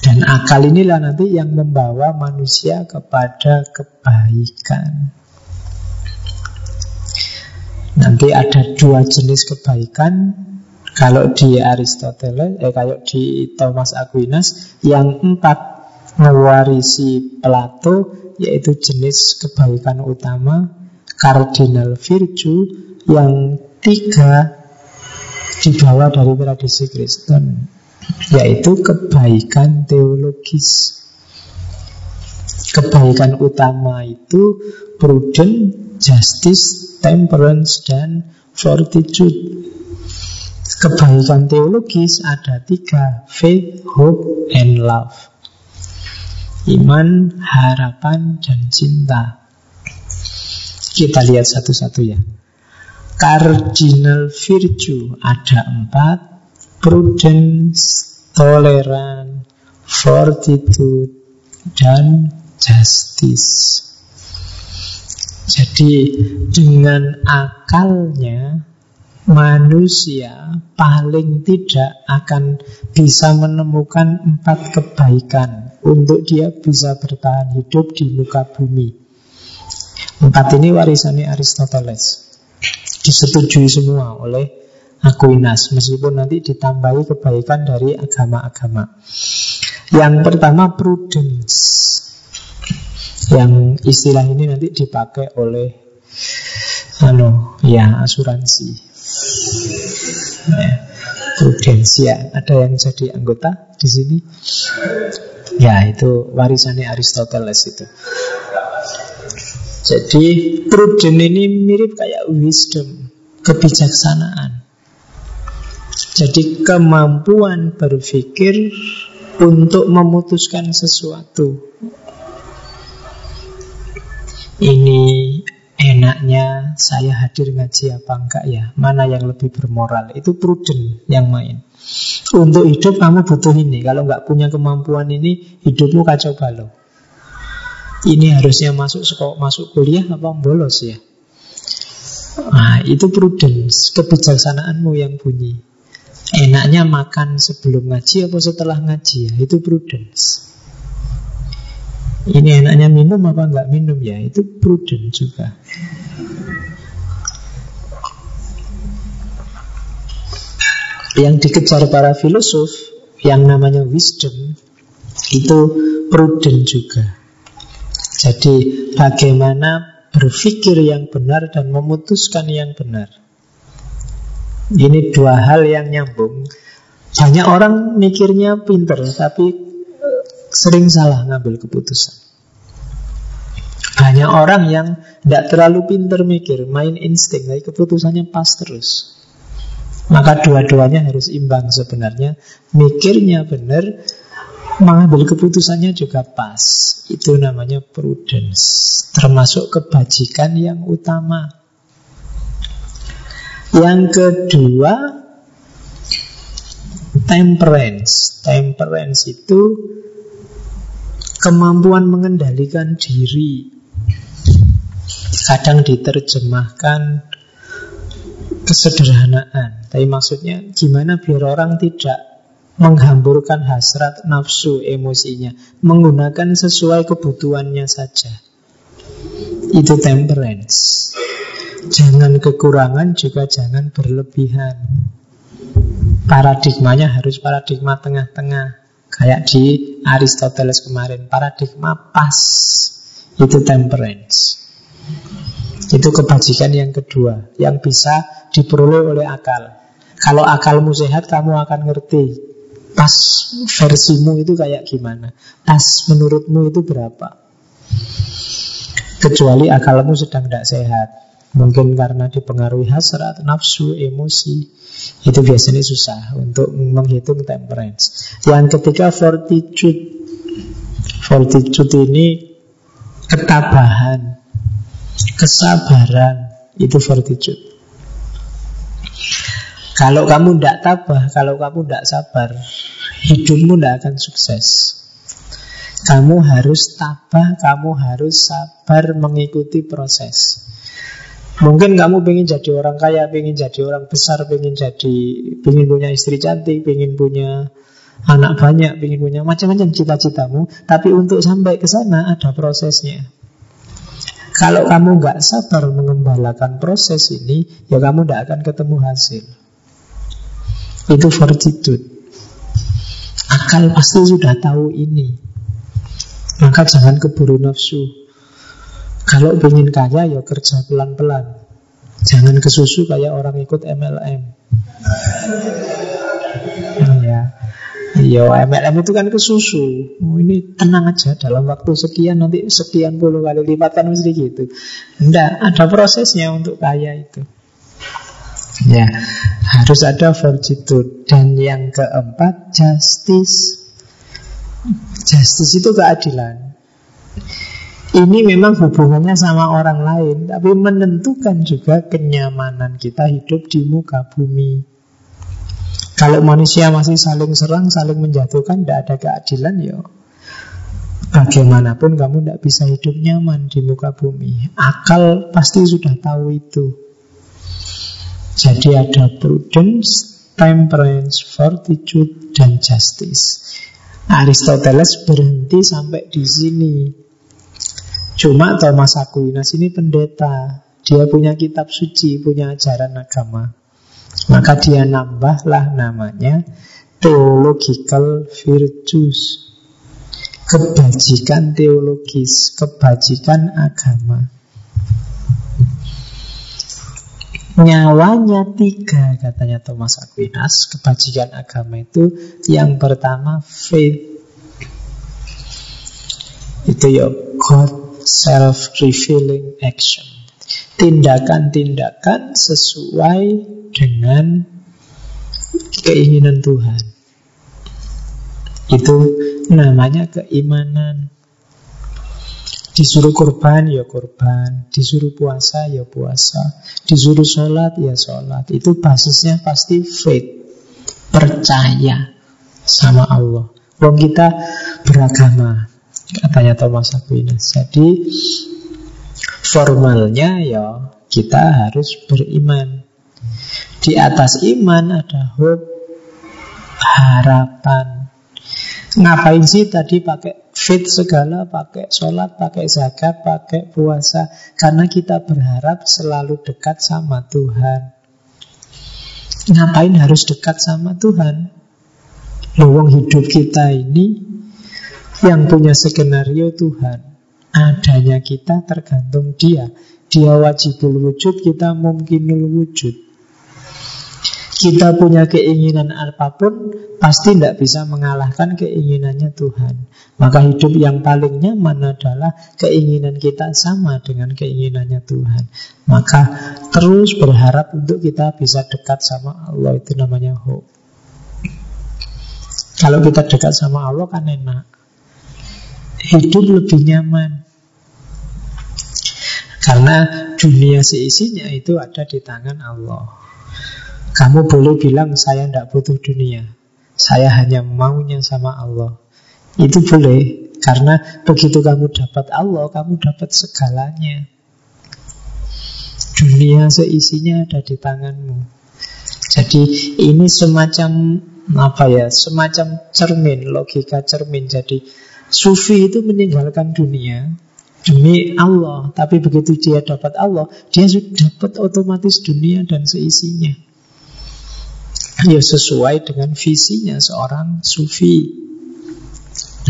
[SPEAKER 1] dan akal inilah nanti yang membawa manusia kepada kebaikan. Nanti ada dua jenis kebaikan kalau di Aristoteles, eh kayak di Thomas Aquinas, yang empat mewarisi Plato, yaitu jenis kebaikan utama, cardinal virtue, yang tiga dibawa dari tradisi Kristen, yaitu kebaikan teologis. Kebaikan utama itu prudent, justice, temperance, dan fortitude. Kebaikan teologis ada tiga, faith, hope, and love. Iman, harapan, dan cinta. Kita lihat satu-satu ya. Cardinal virtue ada empat, prudence, tolerance, fortitude, dan justice. Jadi dengan akalnya manusia paling tidak akan bisa menemukan empat kebaikan untuk dia bisa bertahan hidup di muka bumi. Empat ini warisannya Aristoteles. Disetujui semua oleh Aquinas, meskipun nanti ditambahi kebaikan dari agama-agama. Yang pertama prudence. Yang istilah ini nanti dipakai oleh ano, ya asuransi. Ya, prudensia. Ada yang jadi anggota di sini? Ya, itu warisannya Aristoteles itu. Jadi prudent ini mirip kayak wisdom, kebijaksanaan. Jadi kemampuan berpikir untuk memutuskan sesuatu. Ini enaknya saya hadir ngaji apa enggak ya? Mana yang lebih bermoral? Itu prudent yang main. Untuk hidup kamu butuh ini. Kalau nggak punya kemampuan ini, hidupmu kacau balau. Ini harusnya masuk sekolah, masuk kuliah apa bolos ya? Nah, itu prudence, kebijaksanaanmu yang bunyi. Enaknya makan sebelum ngaji apa setelah ngaji ya? Itu prudence. Ini enaknya minum apa enggak minum ya? Itu prudent juga. Yang dikejar para filosof yang namanya wisdom itu prudent juga. Jadi bagaimana berpikir yang benar dan memutuskan yang benar. Ini dua hal yang nyambung. Banyak orang mikirnya pinter, tapi sering salah ngambil keputusan. Banyak orang yang tidak terlalu pinter mikir, main insting, tapi keputusannya pas terus. Maka dua-duanya harus imbang sebenarnya. Mikirnya benar, mengambil keputusannya juga pas. Itu namanya prudence, termasuk kebajikan yang utama. Yang kedua, temperance. Temperance itu kemampuan mengendalikan diri. Kadang diterjemahkan kesederhanaan. Tapi maksudnya gimana biar orang tidak menghamburkan hasrat nafsu emosinya, menggunakan sesuai kebutuhannya saja. Itu temperance. Jangan kekurangan juga jangan berlebihan. Paradigmanya harus paradigma tengah-tengah. Kayak di Aristoteles kemarin, paradigma pas. Itu temperance. Itu kebajikan yang kedua, yang bisa diperoleh oleh akal. Kalau akalmu sehat, kamu akan ngerti Pas versimu itu kayak gimana? Pas menurutmu itu berapa? Kecuali akalmu sedang tidak sehat. Mungkin karena dipengaruhi hasrat, nafsu, emosi. Itu biasanya susah untuk menghitung temperance. Yang ketiga fortitude. Fortitude ini ketabahan, kesabaran. Itu fortitude. Kalau kamu tidak tabah, kalau kamu tidak sabar, hidupmu tidak akan sukses. Kamu harus tabah, kamu harus sabar mengikuti proses. Mungkin kamu ingin jadi orang kaya, ingin jadi orang besar, ingin jadi, ingin punya istri cantik, ingin punya anak banyak, ingin punya macam-macam cita-citamu. Tapi untuk sampai ke sana ada prosesnya. Kalau kamu nggak sabar mengembalakan proses ini, ya kamu tidak akan ketemu hasil. Itu fortitude. Akal pasti sudah tahu ini. Maka jangan keburu nafsu. Kalau ingin kaya ya kerja pelan-pelan. Jangan kesusu kayak orang ikut MLM. Ya. MLM itu kan kesusu oh, Ini tenang aja dalam waktu sekian Nanti sekian puluh kali lipat kan mesti gitu Tidak, ada prosesnya untuk kaya itu Ya, harus ada fortitude. Dan yang keempat, justice. Justice itu keadilan. Ini memang hubungannya sama orang lain, tapi menentukan juga kenyamanan kita hidup di muka bumi. Kalau manusia masih saling serang, saling menjatuhkan, tidak ada keadilan, ya bagaimanapun kamu tidak bisa hidup nyaman di muka bumi. Akal pasti sudah tahu itu. Jadi ada prudence, temperance, fortitude, dan justice. Aristoteles berhenti sampai di sini. Cuma Thomas Aquinas ini pendeta. Dia punya kitab suci, punya ajaran agama. Maka dia nambahlah namanya Theological Virtues. Kebajikan teologis, kebajikan agama. Nyawanya tiga katanya Thomas Aquinas Kebajikan agama itu Yang pertama faith Itu ya God self-revealing action Tindakan-tindakan sesuai dengan keinginan Tuhan. Itu namanya keimanan. Disuruh kurban ya kurban Disuruh puasa ya puasa. Disuruh sholat ya sholat. Itu basisnya pasti faith. Percaya sama Allah. Wong kita beragama Katanya Thomas Aquinas. Jadi formalnya ya kita harus beriman Di atas iman ada hope Harapan Ngapain sih tadi pakai fit segala, pakai sholat, pakai zakat, pakai puasa. Karena kita berharap selalu dekat sama Tuhan. Ngapain harus dekat sama Tuhan? Luang hidup kita ini yang punya skenario Tuhan. Adanya kita tergantung dia. Dia wajibul wujud, kita mungkinul wujud kita punya keinginan apa pun pasti tidak bisa mengalahkan keinginannya Tuhan. Maka hidup yang paling nyaman adalah keinginan kita sama dengan keinginannya Tuhan. Maka terus berharap untuk kita bisa dekat sama Allah itu namanya hope. Kalau kita dekat sama Allah kan enak. Hidup lebih nyaman. Karena dunia seisinya itu ada di tangan Allah. Kamu boleh bilang saya tidak butuh dunia. Saya hanya maunya sama Allah. Itu boleh Karena begitu kamu dapat Allah Kamu dapat segalanya. Dunia seisinya ada di tanganmu. Jadi ini semacam Apa ya Semacam cermin Logika cermin. Jadi Sufi itu meninggalkan dunia demi Allah. Tapi begitu dia dapat Allah, dia sudah dapat otomatis dunia dan seisinya ya sesuai dengan visinya seorang sufi.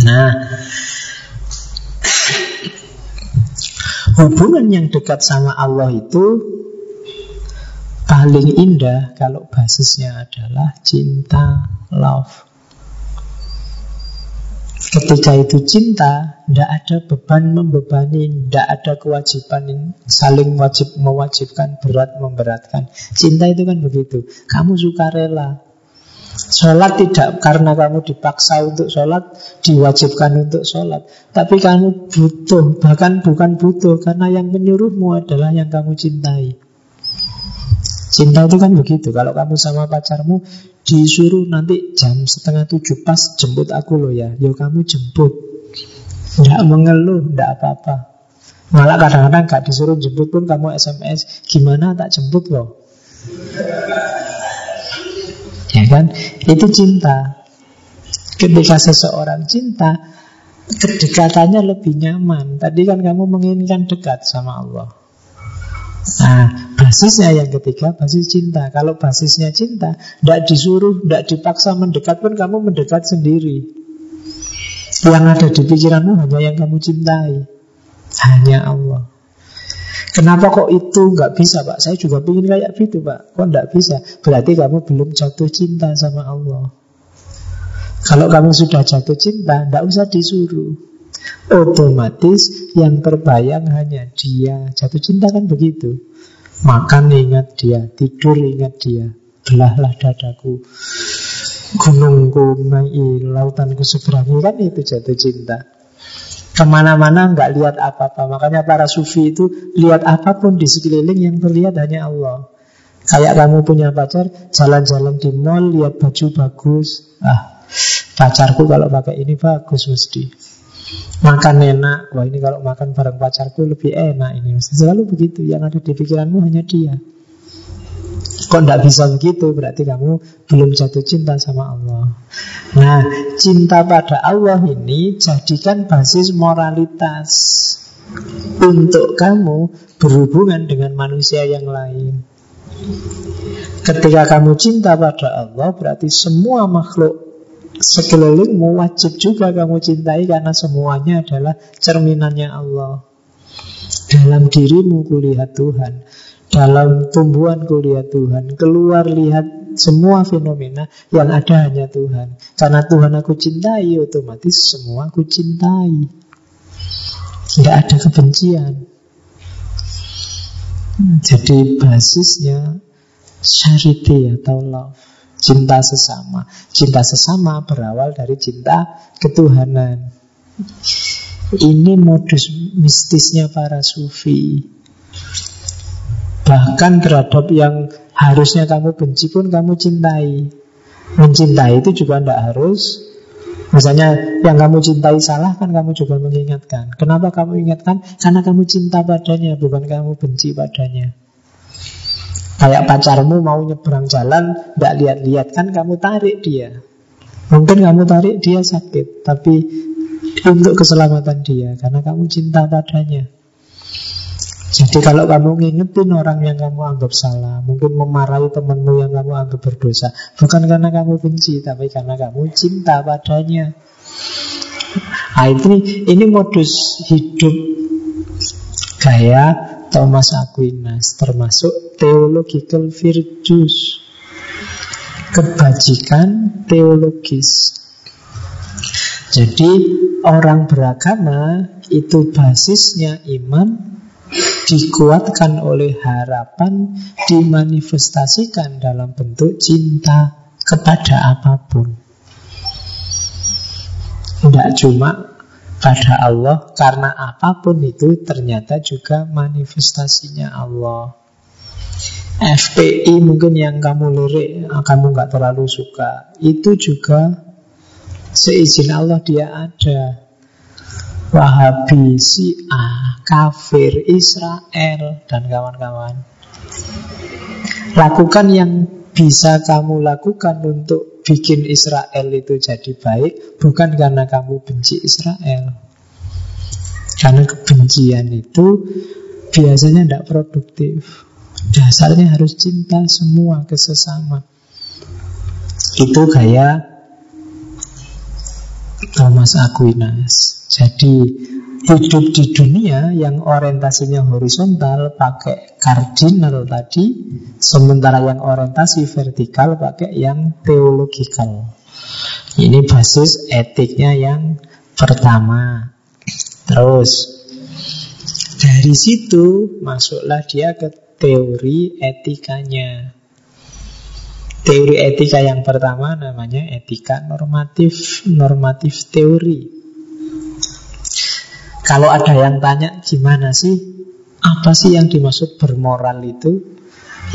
[SPEAKER 1] Nah, hubungan yang dekat sama Allah itu paling indah kalau basisnya adalah cinta, love. Ketika itu cinta, tidak ada beban membebani, tidak ada kewajiban saling wajib mewajibkan, berat memberatkan. Cinta itu kan begitu. Kamu suka rela. Sholat tidak karena kamu dipaksa untuk sholat, diwajibkan untuk sholat. Tapi kamu butuh, bahkan bukan butuh, karena yang menyuruhmu adalah yang kamu cintai. Cinta itu kan begitu. Kalau kamu sama pacarmu disuruh nanti jam setengah tujuh pas jemput aku loh ya. Yo kamu jemput. Tidak mengeluh, tidak apa-apa. Malah kadang-kadang gak disuruh jemput pun kamu SMS, gimana tak jemput loh. Ya kan? Itu cinta. Ketika seseorang cinta, kedekatannya lebih nyaman. Tadi kan kamu menginginkan dekat sama Allah. Nah, basisnya yang ketiga, basis cinta. Kalau basisnya cinta, tidak disuruh, tidak dipaksa mendekat pun kamu mendekat sendiri. Yang ada di pikiranmu hanya yang kamu cintai. Hanya Allah. Kenapa kok itu nggak bisa pak? Saya juga ingin kayak gitu pak. Kok nggak bisa? Berarti kamu belum jatuh cinta sama Allah. Kalau kamu sudah jatuh cinta, tidak usah disuruh. Otomatis yang terbayang hanya dia Jatuh cinta kan begitu Makan ingat dia, tidur ingat dia. Belahlah dadaku. Gunungku mai, lautanku seberangi. Kan itu jatuh cinta. Ke mana-mana nggak lihat apa-apa. Makanya para sufi itu lihat apa pun di sekeliling Yang terlihat hanya Allah. Kayak kamu punya pacar Jalan-jalan di mall, lihat baju bagus. Ah, pacarku kalau pakai ini bagus mesti Makan enak, wah ini kalau makan bareng pacarku lebih enak ini. Selalu begitu, yang ada di pikiranmu hanya dia. Kok tidak bisa begitu, berarti kamu belum jatuh cinta sama Allah. Nah, cinta pada Allah ini jadikan basis moralitas. untuk kamu berhubungan dengan manusia yang lain. Ketika kamu cinta pada Allah, berarti semua makhluk sekelilingmu wajib juga kamu cintai karena semuanya adalah cerminannya Allah. Dalam dirimu kulihat Tuhan, dalam tumbuhan kulihat Tuhan, keluar lihat semua fenomena yang ada hanya Tuhan. Karena Tuhan aku cintai, otomatis semua aku cintai. Tidak ada kebencian. Jadi basisnya charity atau love. Cinta sesama. Cinta sesama berawal dari cinta ketuhanan. Ini modus mistisnya para sufi. Bahkan terhadap yang harusnya kamu benci pun kamu cintai. Mencintai itu juga tidak harus Misalnya yang kamu cintai salah kan kamu juga mengingatkan. Kenapa kamu ingatkan? Karena kamu cinta padanya, bukan kamu benci padanya. Kayak pacarmu mau nyebrang jalan, tidak lihat-lihat kan kamu tarik dia. Mungkin kamu tarik dia sakit, tapi untuk keselamatan dia, karena kamu cinta padanya. Jadi kalau kamu ngingetin orang yang kamu anggap salah, mungkin memarahi temanmu yang kamu anggap berdosa, bukan karena kamu benci, tapi karena kamu cinta padanya. Nah, ini, ini modus hidup gaya Thomas Aquinas, termasuk theological virtues, kebajikan teologis. Jadi orang beragama itu basisnya iman dikuatkan oleh harapan, dimanifestasikan dalam bentuk cinta kepada apa pun. Tidak cuma pada Allah, karena apa pun itu ternyata juga manifestasinya Allah. FPI mungkin yang kamu lirik, kamu nggak terlalu suka, itu juga seizin Allah dia ada. Wahabi, Syiah, kafir, Israel, dan kawan-kawan. Lakukan yang bisa kamu lakukan untuk bikin Israel itu jadi baik, bukan karena kamu benci Israel. Karena kebencian itu biasanya tidak produktif. Dasarnya harus cinta semua ke sesama. Itu kayak Thomas Aquinas. Jadi hidup di dunia yang orientasinya horizontal pakai kardinal tadi, sementara yang orientasi vertikal pakai yang teologikal. Ini basis etiknya yang pertama. Terus dari situ masuklah dia ke teori etikanya. Teori etika yang pertama namanya etika normatif, normatif teori. Kalau ada yang tanya gimana sih? Apa sih yang dimaksud bermoral itu?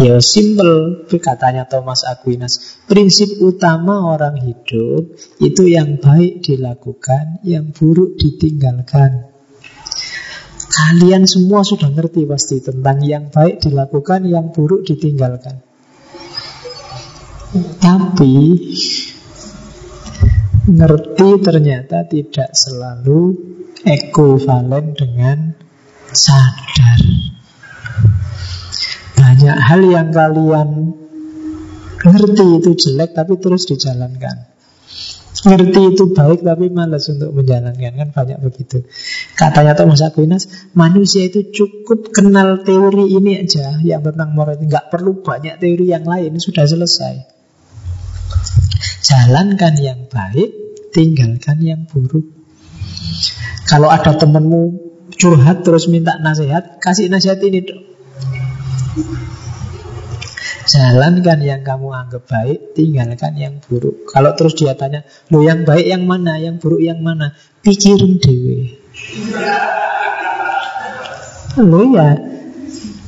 [SPEAKER 1] Ya simple katanya Thomas Aquinas. Prinsip utama orang hidup Itu yang baik dilakukan Yang buruk ditinggalkan. Kalian semua sudah ngerti pasti Tentang yang baik dilakukan Yang buruk ditinggalkan. Tapi Ngerti ternyata tidak selalu ekuvalen dengan sadar. Banyak hal yang kalian ngerti itu jelek tapi terus dijalankan. Ngerti itu baik tapi malas untuk menjalankan kan banyak begitu. Katanya Thomas Aquinas, manusia itu cukup kenal teori ini aja yang tentang moral nggak perlu banyak teori yang lain sudah selesai. Jalankan yang baik, tinggalkan yang buruk. Kalau ada temenmu curhat terus minta nasihat, kasih nasihat ini dong. Jalankan yang kamu anggap baik, tinggalkan yang buruk. Kalau terus dia tanya, lo yang baik yang mana, yang buruk yang mana? Pikirin dewe. Lo ya,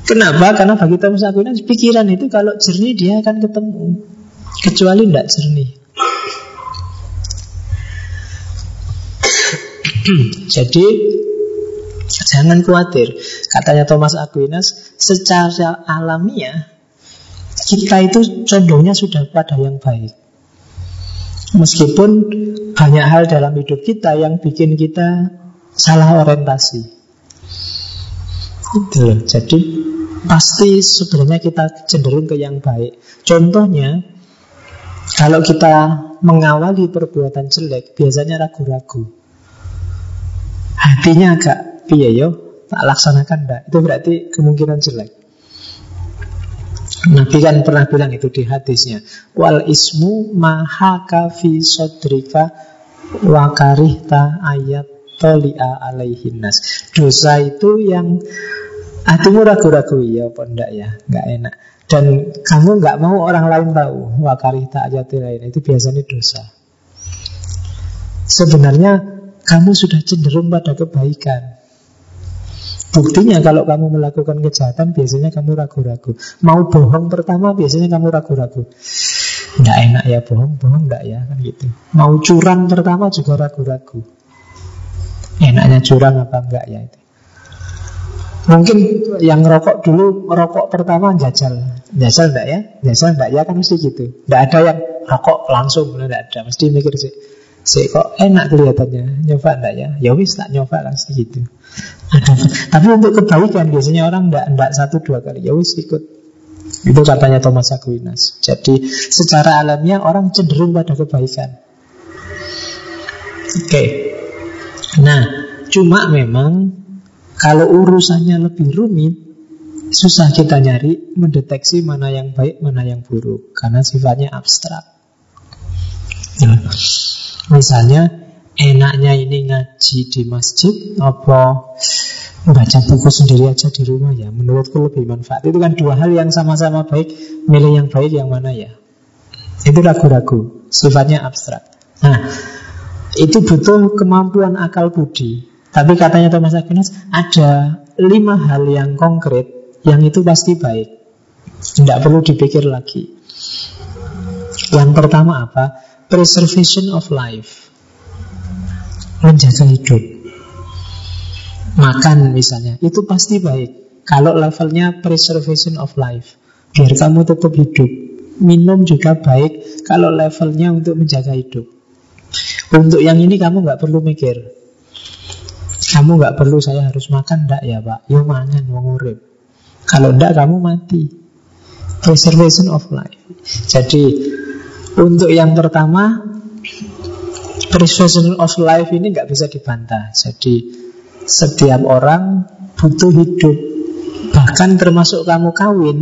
[SPEAKER 1] kenapa? Karena bagi Thomas Aquinas pikiran itu kalau jernih dia akan ketemu. Kecuali tidak jernih. [clears throat] Jadi jangan khawatir. Katanya Thomas Aquinas, secara alamiah kita itu condongnya sudah pada yang baik. Meskipun banyak hal dalam hidup kita yang bikin kita salah orientasi. Itu loh. Jadi pasti sebenarnya kita cenderung ke yang baik. Contohnya, kalau kita mengawali perbuatan jelek, biasanya ragu-ragu. Hatinya agak piye yo, tak laksanakan ndak. Itu berarti kemungkinan jelek. Nabi kan pernah bilang itu di hadisnya. Wal ismu mahaka fi sodrika wakarihta ayat tolia alaihinas. Dosa itu yang hatimu ragu-ragu ya apa enggak ya, enggak enak. Dan kamu nggak mau orang lain tahu wakarihta ayat lain itu biasanya dosa. Sebenarnya kamu sudah cenderung pada kebaikan. Buktinya kalau kamu melakukan kejahatan biasanya kamu ragu-ragu. Mau bohong pertama biasanya kamu ragu-ragu. Tidak enak ya bohong, bohong tidak ya kan gitu. Mau curang pertama juga ragu-ragu. Enaknya curang apa enggak ya itu. Mungkin yang rokok dulu rokok pertama jajal. Jajal enggak ya? Jajal enggak ya kan mesti gitu. Enggak ada yang rokok langsung enggak ada. Mesti mikir sih. Sih kok enak kelihatannya. Nyoba enggak ya? Ya wis tak nyoba langsung gitu. [laughs] Tapi untuk kebaikan biasanya orang tidak tidak satu dua kali. Ya wis ikut. Itu katanya Thomas Aquinas. Jadi secara alamiah orang cenderung pada kebaikan. Oke. Okay. Nah, cuma memang kalau urusannya lebih rumit, susah kita nyari mendeteksi mana yang baik, mana yang buruk karena sifatnya abstrak. Nah, misalnya enaknya ini ngaji di masjid apa baca buku sendiri aja di rumah ya? Menurutku lebih manfaat. Itu kan dua hal yang sama-sama baik. Milih yang baik yang mana ya? Itu ragu-ragu. Sifatnya abstrak. Nah itu butuh kemampuan akal budi. Tapi katanya Thomas Aquinas ada lima hal yang konkret yang itu pasti baik. Tidak perlu dipikir lagi. Yang pertama apa preservation of life menjaga hidup. Makan misalnya, itu pasti baik. Kalau levelnya preservation of life, biar kamu tetap hidup. Minum juga baik kalau levelnya untuk menjaga hidup. Untuk yang ini kamu nggak perlu mikir. Kamu nggak perlu saya harus makan ndak ya pak? Yo mangan mau urip. Kalau ndak kamu mati. Preservation of life. Jadi untuk yang pertama Persuasion of life ini nggak bisa dibantah. Jadi setiap orang butuh hidup. Bahkan termasuk kamu kawin,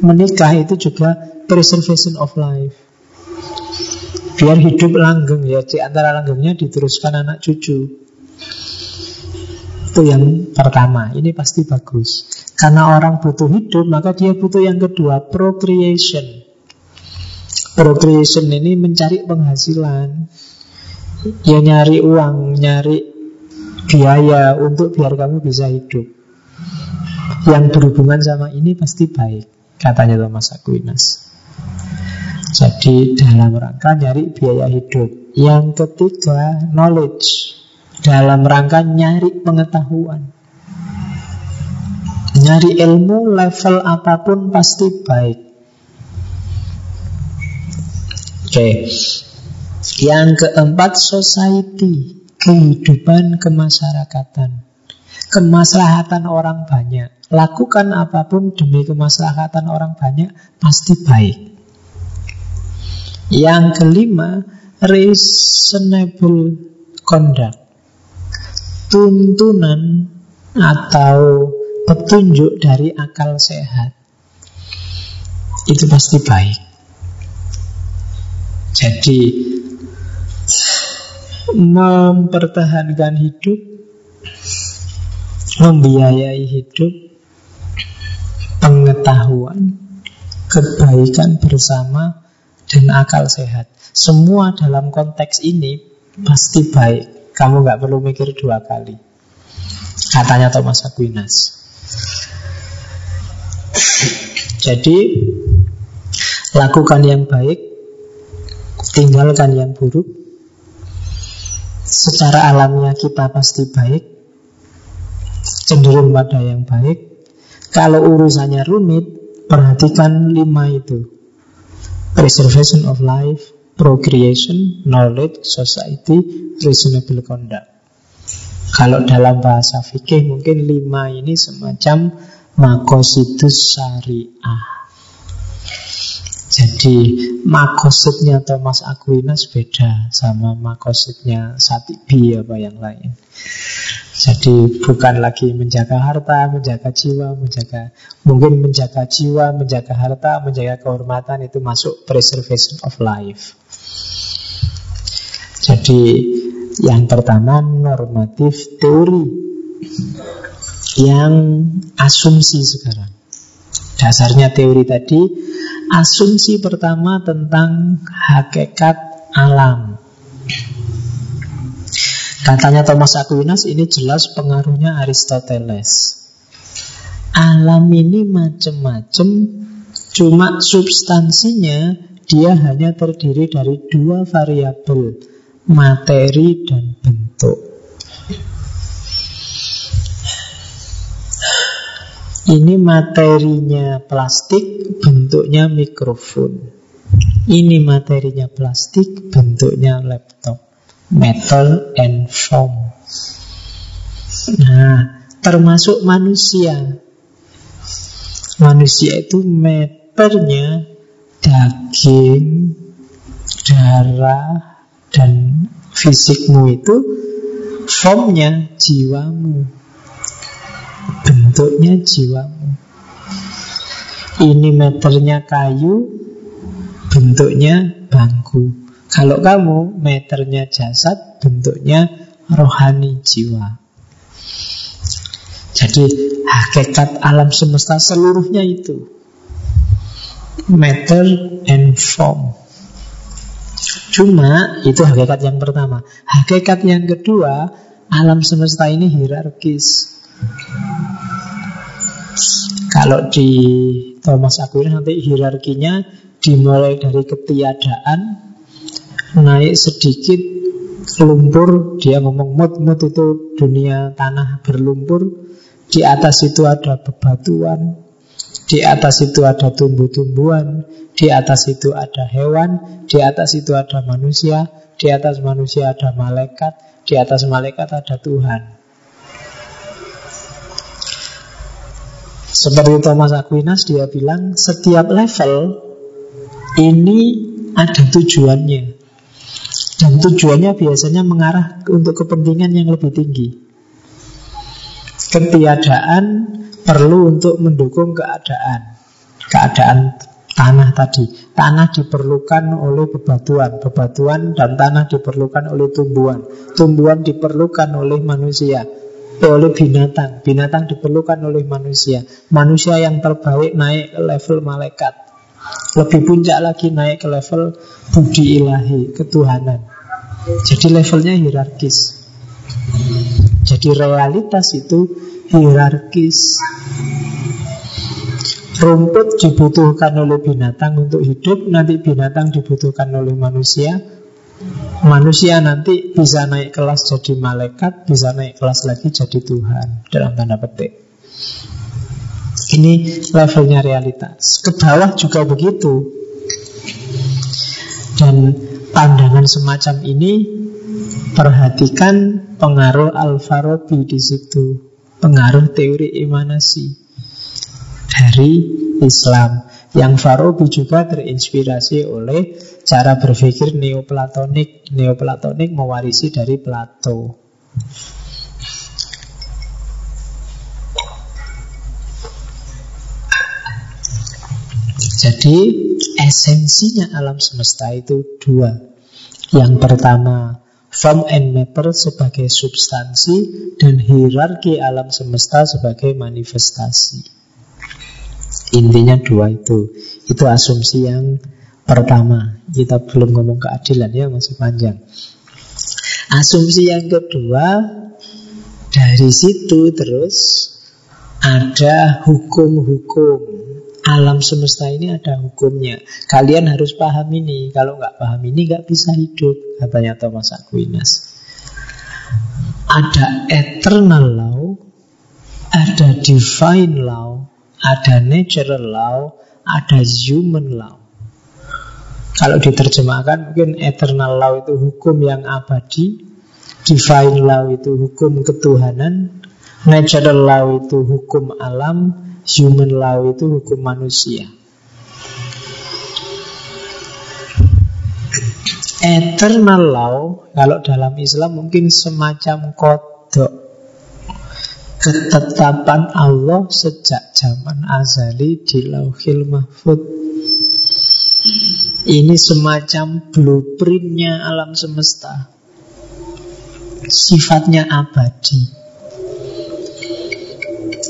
[SPEAKER 1] menikah itu juga preservation of life. Biar hidup langgeng ya, di antara langgengnya diteruskan anak cucu. Itu yang pertama, ini pasti bagus. Karena orang butuh hidup, maka dia butuh yang kedua, procreation. Procreation ini mencari penghasilan. Ya nyari uang, nyari biaya untuk biar kamu bisa hidup. Yang berhubungan sama ini pasti baik, katanya Thomas Aquinas. Jadi dalam rangka nyari biaya hidup. Yang ketiga, knowledge. Dalam rangka nyari pengetahuan. Nyari ilmu level apa pun pasti baik. Oke, okay. Yang keempat, society, kehidupan kemasyarakatan. Kemaslahatan orang banyak. Lakukan apa pun demi kemaslahatan orang banyak pasti baik. Yang kelima, reasonable conduct. Tuntunan atau petunjuk dari akal sehat. Itu pasti baik. Jadi mempertahankan hidup, membiayai hidup, pengetahuan, kebaikan bersama, dan akal sehat. Semua dalam konteks ini pasti baik. Kamu nggak perlu mikir dua kali. Katanya Thomas Aquinas. Jadi lakukan yang baik, tinggalkan yang buruk, secara alamiah kita pasti baik, cenderung pada yang baik. Kalau urusannya rumit, perhatikan lima itu. Preservation of life, procreation, knowledge, society, reasonable conduct. Kalau dalam bahasa fikih mungkin lima ini semacam makosidus syariah. Jadi makosudnya Thomas Aquinas beda sama makosudnya Satibi apa yang lain. Jadi bukan lagi menjaga harta, menjaga jiwa, menjaga mungkin menjaga jiwa, menjaga harta, menjaga kehormatan itu masuk preservation of life. Jadi yang pertama normatif teori Yang asumsi sekarang Dasarnya teori tadi Asumsi pertama tentang hakikat alam Katanya Thomas Aquinas ini jelas pengaruhnya Aristoteles Alam ini macam-macam Cuma substansinya dia hanya terdiri dari dua variabel materi dan bentuk. Ini materinya plastik, bentuknya mikrofon. Ini materinya plastik, bentuknya laptop. Metal and foam. Nah, termasuk manusia. Manusia itu meternya daging, darah, dan fisikmu itu formnya jiwamu. Bentuknya jiwamu. Ini meternya kayu, bentuknya bangku. Kalau kamu meternya jasad, bentuknya rohani jiwa. Jadi hakikat alam semesta seluruhnya itu matter and form. Cuma itu hakikat yang pertama. Hakikat yang kedua, alam semesta ini hierarkis. Kalau di Thomas Aquinas nanti hierarkinya dimulai dari ketiadaan, naik sedikit lumpur, dia ngomong mut-mut itu dunia tanah berlumpur, di atas itu ada bebatuan, di atas itu ada tumbuh-tumbuhan, di atas itu ada hewan, di atas itu ada manusia, di atas manusia ada malaikat, di atas malaikat ada Tuhan. Seperti Thomas Aquinas dia bilang setiap level ini ada tujuannya. Dan tujuannya biasanya mengarah untuk kepentingan yang lebih tinggi. Ketiadaan perlu untuk mendukung keadaan. Keadaan tanah tadi. Tanah diperlukan oleh bebatuan, bebatuan dan tanah diperlukan oleh tumbuhan. Tumbuhan diperlukan oleh manusia, oleh binatang. Binatang diperlukan oleh manusia. Manusia yang terbaik naik ke level malaikat. Lebih puncak lagi naik ke level budi ilahi, ketuhanan. Jadi levelnya hierarkis. Jadi realitas itu hierarkis. Rumput dibutuhkan oleh binatang untuk hidup, nanti binatang dibutuhkan oleh manusia. Manusia nanti bisa naik kelas jadi malaikat, bisa naik kelas lagi jadi Tuhan dalam tanda petik. Ini levelnya realitas. Ke bawah juga begitu. Dan pandangan semacam ini perhatikan pengaruh Al-Farabi di situ, pengaruh teori emanasi dari Islam. Yang Farabi juga terinspirasi oleh cara berpikir Neoplatonik. Neoplatonik mewarisi dari Plato. Jadi esensinya alam semesta itu dua. Yang pertama form and matter sebagai substansi dan hierarki alam semesta sebagai manifestasi. Intinya dua itu. Itu asumsi yang pertama. Kita belum ngomong keadilan ya, masih panjang. Asumsi yang kedua, dari situ terus ada hukum-hukum. Alam semesta ini ada hukumnya. Kalian harus paham ini. Kalau nggak paham ini nggak bisa hidup, katanya Thomas Aquinas. Ada eternal law, ada divine law, ada natural law, ada human law. Kalau diterjemahkan mungkin eternal law itu hukum yang abadi, Divine law itu hukum ketuhanan, natural law itu hukum alam, human law itu hukum manusia. Eternal law, kalau dalam Islam mungkin semacam kodok ketetapan Allah sejak zaman azali di lauhil mahfud. Ini semacam blueprintnya alam semesta. Sifatnya abadi.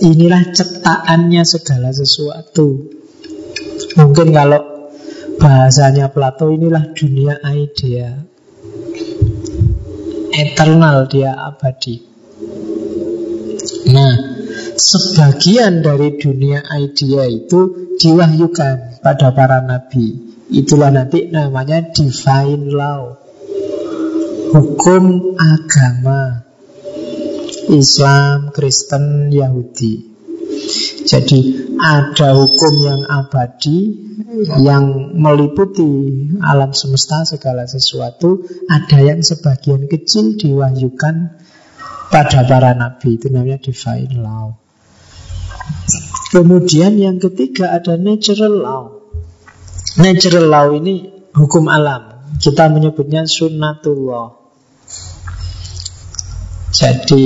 [SPEAKER 1] Inilah cetakannya segala sesuatu. Mungkin kalau Bahasanya Plato inilah dunia idea. Eternal dia abadi. Nah, sebagian dari dunia idea itu diwahyukan pada para nabi. Itulah nanti namanya divine law. Hukum agama Islam, Kristen, Yahudi. Jadi ada hukum yang abadi yang meliputi alam semesta segala sesuatu, ada yang sebagian kecil diwahyukan pada para nabi itu namanya divine law. Kemudian yang ketiga ada natural law. Natural law ini hukum alam. Kita menyebutnya sunnatullah. Jadi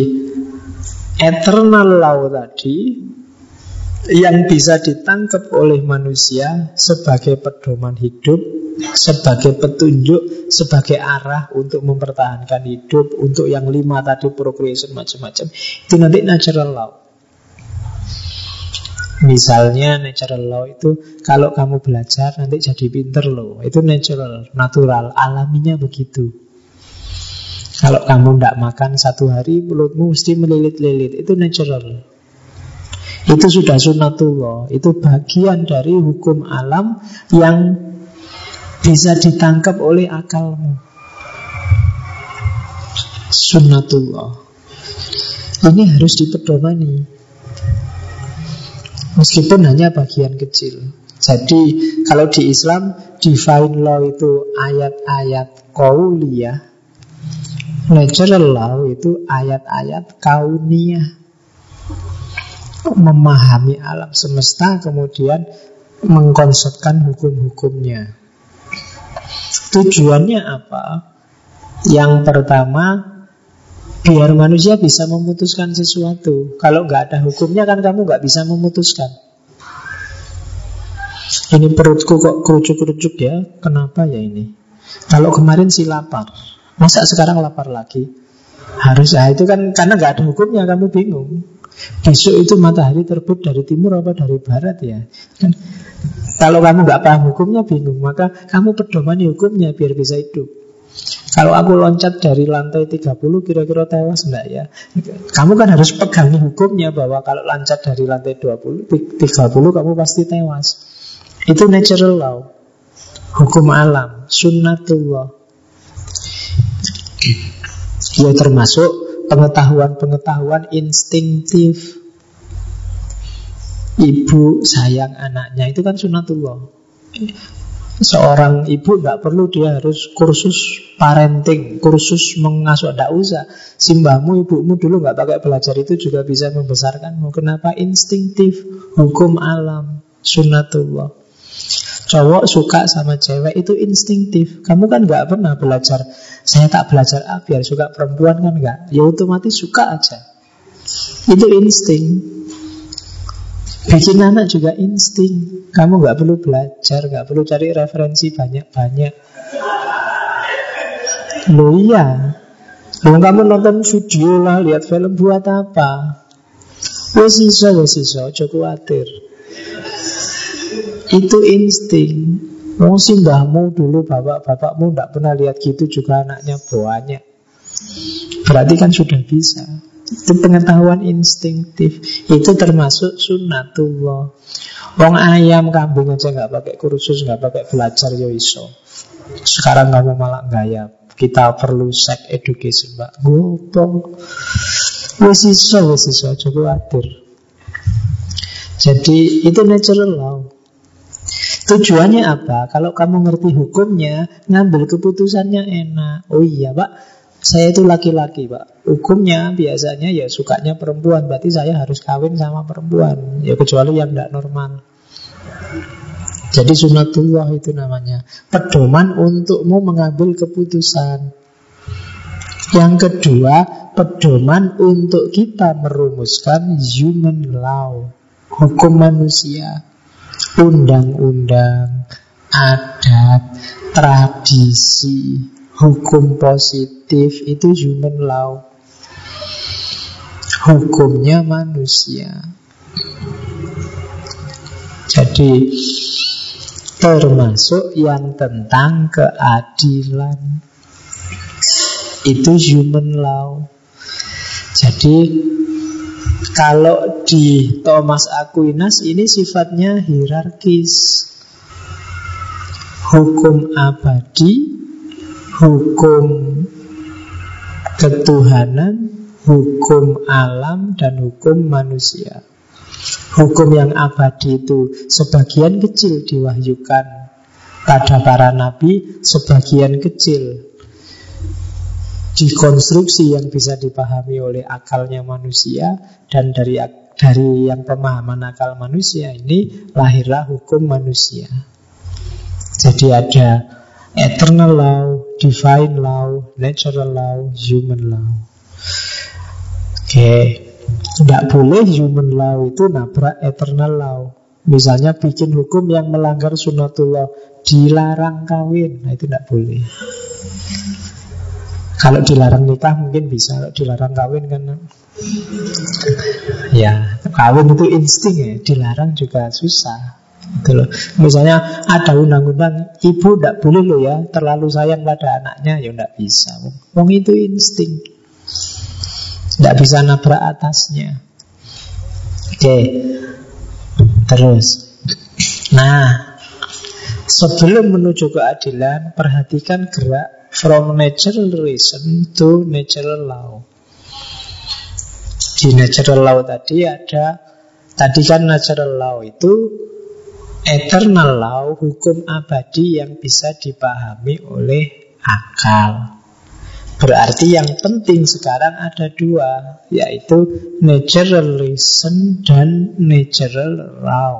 [SPEAKER 1] eternal law tadi yang bisa ditangkap oleh manusia sebagai pedoman hidup, sebagai petunjuk, sebagai arah untuk mempertahankan hidup, untuk yang lima tadi procreation macam-macam, itu nanti natural law. Misalnya natural law itu kalau kamu belajar nanti jadi pinter loh. Itu natural, natural, alaminya begitu. Kalau kamu tidak makan satu hari mulutmu mesti melilit-lilit. Itu natural. Itu sudah sunnatullah Itu bagian dari hukum alam Yang bisa ditangkap oleh akalmu Sunnatullah Ini harus dipedomani Meskipun hanya bagian kecil Jadi kalau di Islam Divine law itu ayat-ayat kauliyah Natural law itu ayat-ayat kauniyah memahami alam semesta kemudian mengkonsepkan hukum-hukumnya. Tujuannya apa? Yang pertama, biar manusia bisa memutuskan sesuatu. Kalau nggak ada hukumnya kan kamu nggak bisa memutuskan. Ini perutku kok kerucuk-kerucuk ya? Kenapa ya ini? Kalau kemarin si lapar, masa sekarang lapar lagi? Harus, ah itu kan karena nggak ada hukumnya kamu bingung. Besok itu matahari terbit dari timur apa dari barat ya kan? Kalau kamu nggak paham hukumnya bingung Maka kamu pedomani hukumnya biar bisa hidup Kalau aku loncat dari lantai 30 kira-kira tewas enggak ya. Kamu kan harus pegangi hukumnya Bahwa kalau loncat dari lantai 20 30 kamu pasti tewas. Itu natural law. Hukum alam. Sunnatullah. Ya termasuk pengetahuan-pengetahuan instingtif. Ibu sayang anaknya itu kan sunatullah. Seorang ibu nggak perlu dia harus kursus parenting, kursus mengasuh, tidak usah. Simbahmu, ibumu dulu nggak pakai belajar itu juga bisa membesarkanmu. Kenapa? Instingtif, hukum alam, sunatullah. Cowok suka sama cewek itu instingtif. Kamu kan nggak pernah belajar. Saya tak belajar ah, biar suka perempuan kan nggak. Ya otomatis suka aja. Itu insting. Bikin anak juga insting. Kamu nggak perlu belajar, nggak perlu cari referensi banyak-banyak. Lo iya. Lo kamu nonton video lah, lihat film buat apa? Wes iso, wes iso, cukup khawatir. Itu insting. Mau mbahmu dulu bapak-bapakmu tidak pernah lihat gitu juga anaknya banyak. Berarti kan sudah bisa. Itu pengetahuan instingtif. Itu termasuk sunnatullah. Wong ayam kambing aja nggak pakai kursus, nggak pakai belajar ya iso. Sekarang kamu malah gaya. Kita perlu sex education, Mbak. Gopo. Wes iso, wes iso, coba. Jadi itu natural law. Tujuannya apa? Kalau kamu ngerti hukumnya, ngambil keputusannya enak. Oh iya, Pak. Saya itu laki-laki, Pak. Hukumnya biasanya ya sukanya perempuan, berarti saya harus kawin sama perempuan. Ya kecuali yang tidak normal. Jadi sunatullah itu namanya. Pedoman untukmu mengambil keputusan. Yang kedua, pedoman untuk kita merumuskan human law, hukum manusia, undang-undang, adat, tradisi, hukum positif itu human law. Hukumnya manusia. Jadi termasuk yang tentang keadilan. Itu human law. Jadi kalau di Thomas Aquinas ini sifatnya hierarkis. Hukum abadi hukum ketuhanan, hukum alam, dan hukum manusia. Hukum yang abadi itu sebagian kecil diwahyukan pada para nabi, sebagian kecil dikonstruksi yang bisa dipahami oleh akalnya manusia dan dari dari yang pemahaman akal manusia ini lahirlah hukum manusia. Jadi ada eternal law, divine law, natural law, human law. Oke, okay. tidak boleh human law itu nabrak eternal law. Misalnya bikin hukum yang melanggar sunatullah, dilarang kawin, nah itu tidak boleh. Kalau dilarang nikah mungkin bisa, kalau dilarang kawin kan ya kawin itu insting ya, dilarang juga susah. Gitu loh. Misalnya ada undang-undang ibu tidak boleh loh ya terlalu sayang pada anaknya ya tidak bisa. Wong itu insting. Tidak bisa nabrak atasnya. Oke. Terus. Nah, sebelum menuju keadilan, perhatikan gerak from natural reason to natural law. Di natural law tadi ada Tadi kan natural law itu eternal law, hukum abadi yang bisa dipahami oleh akal. Berarti yang penting sekarang ada dua, yaitu natural reason dan natural law.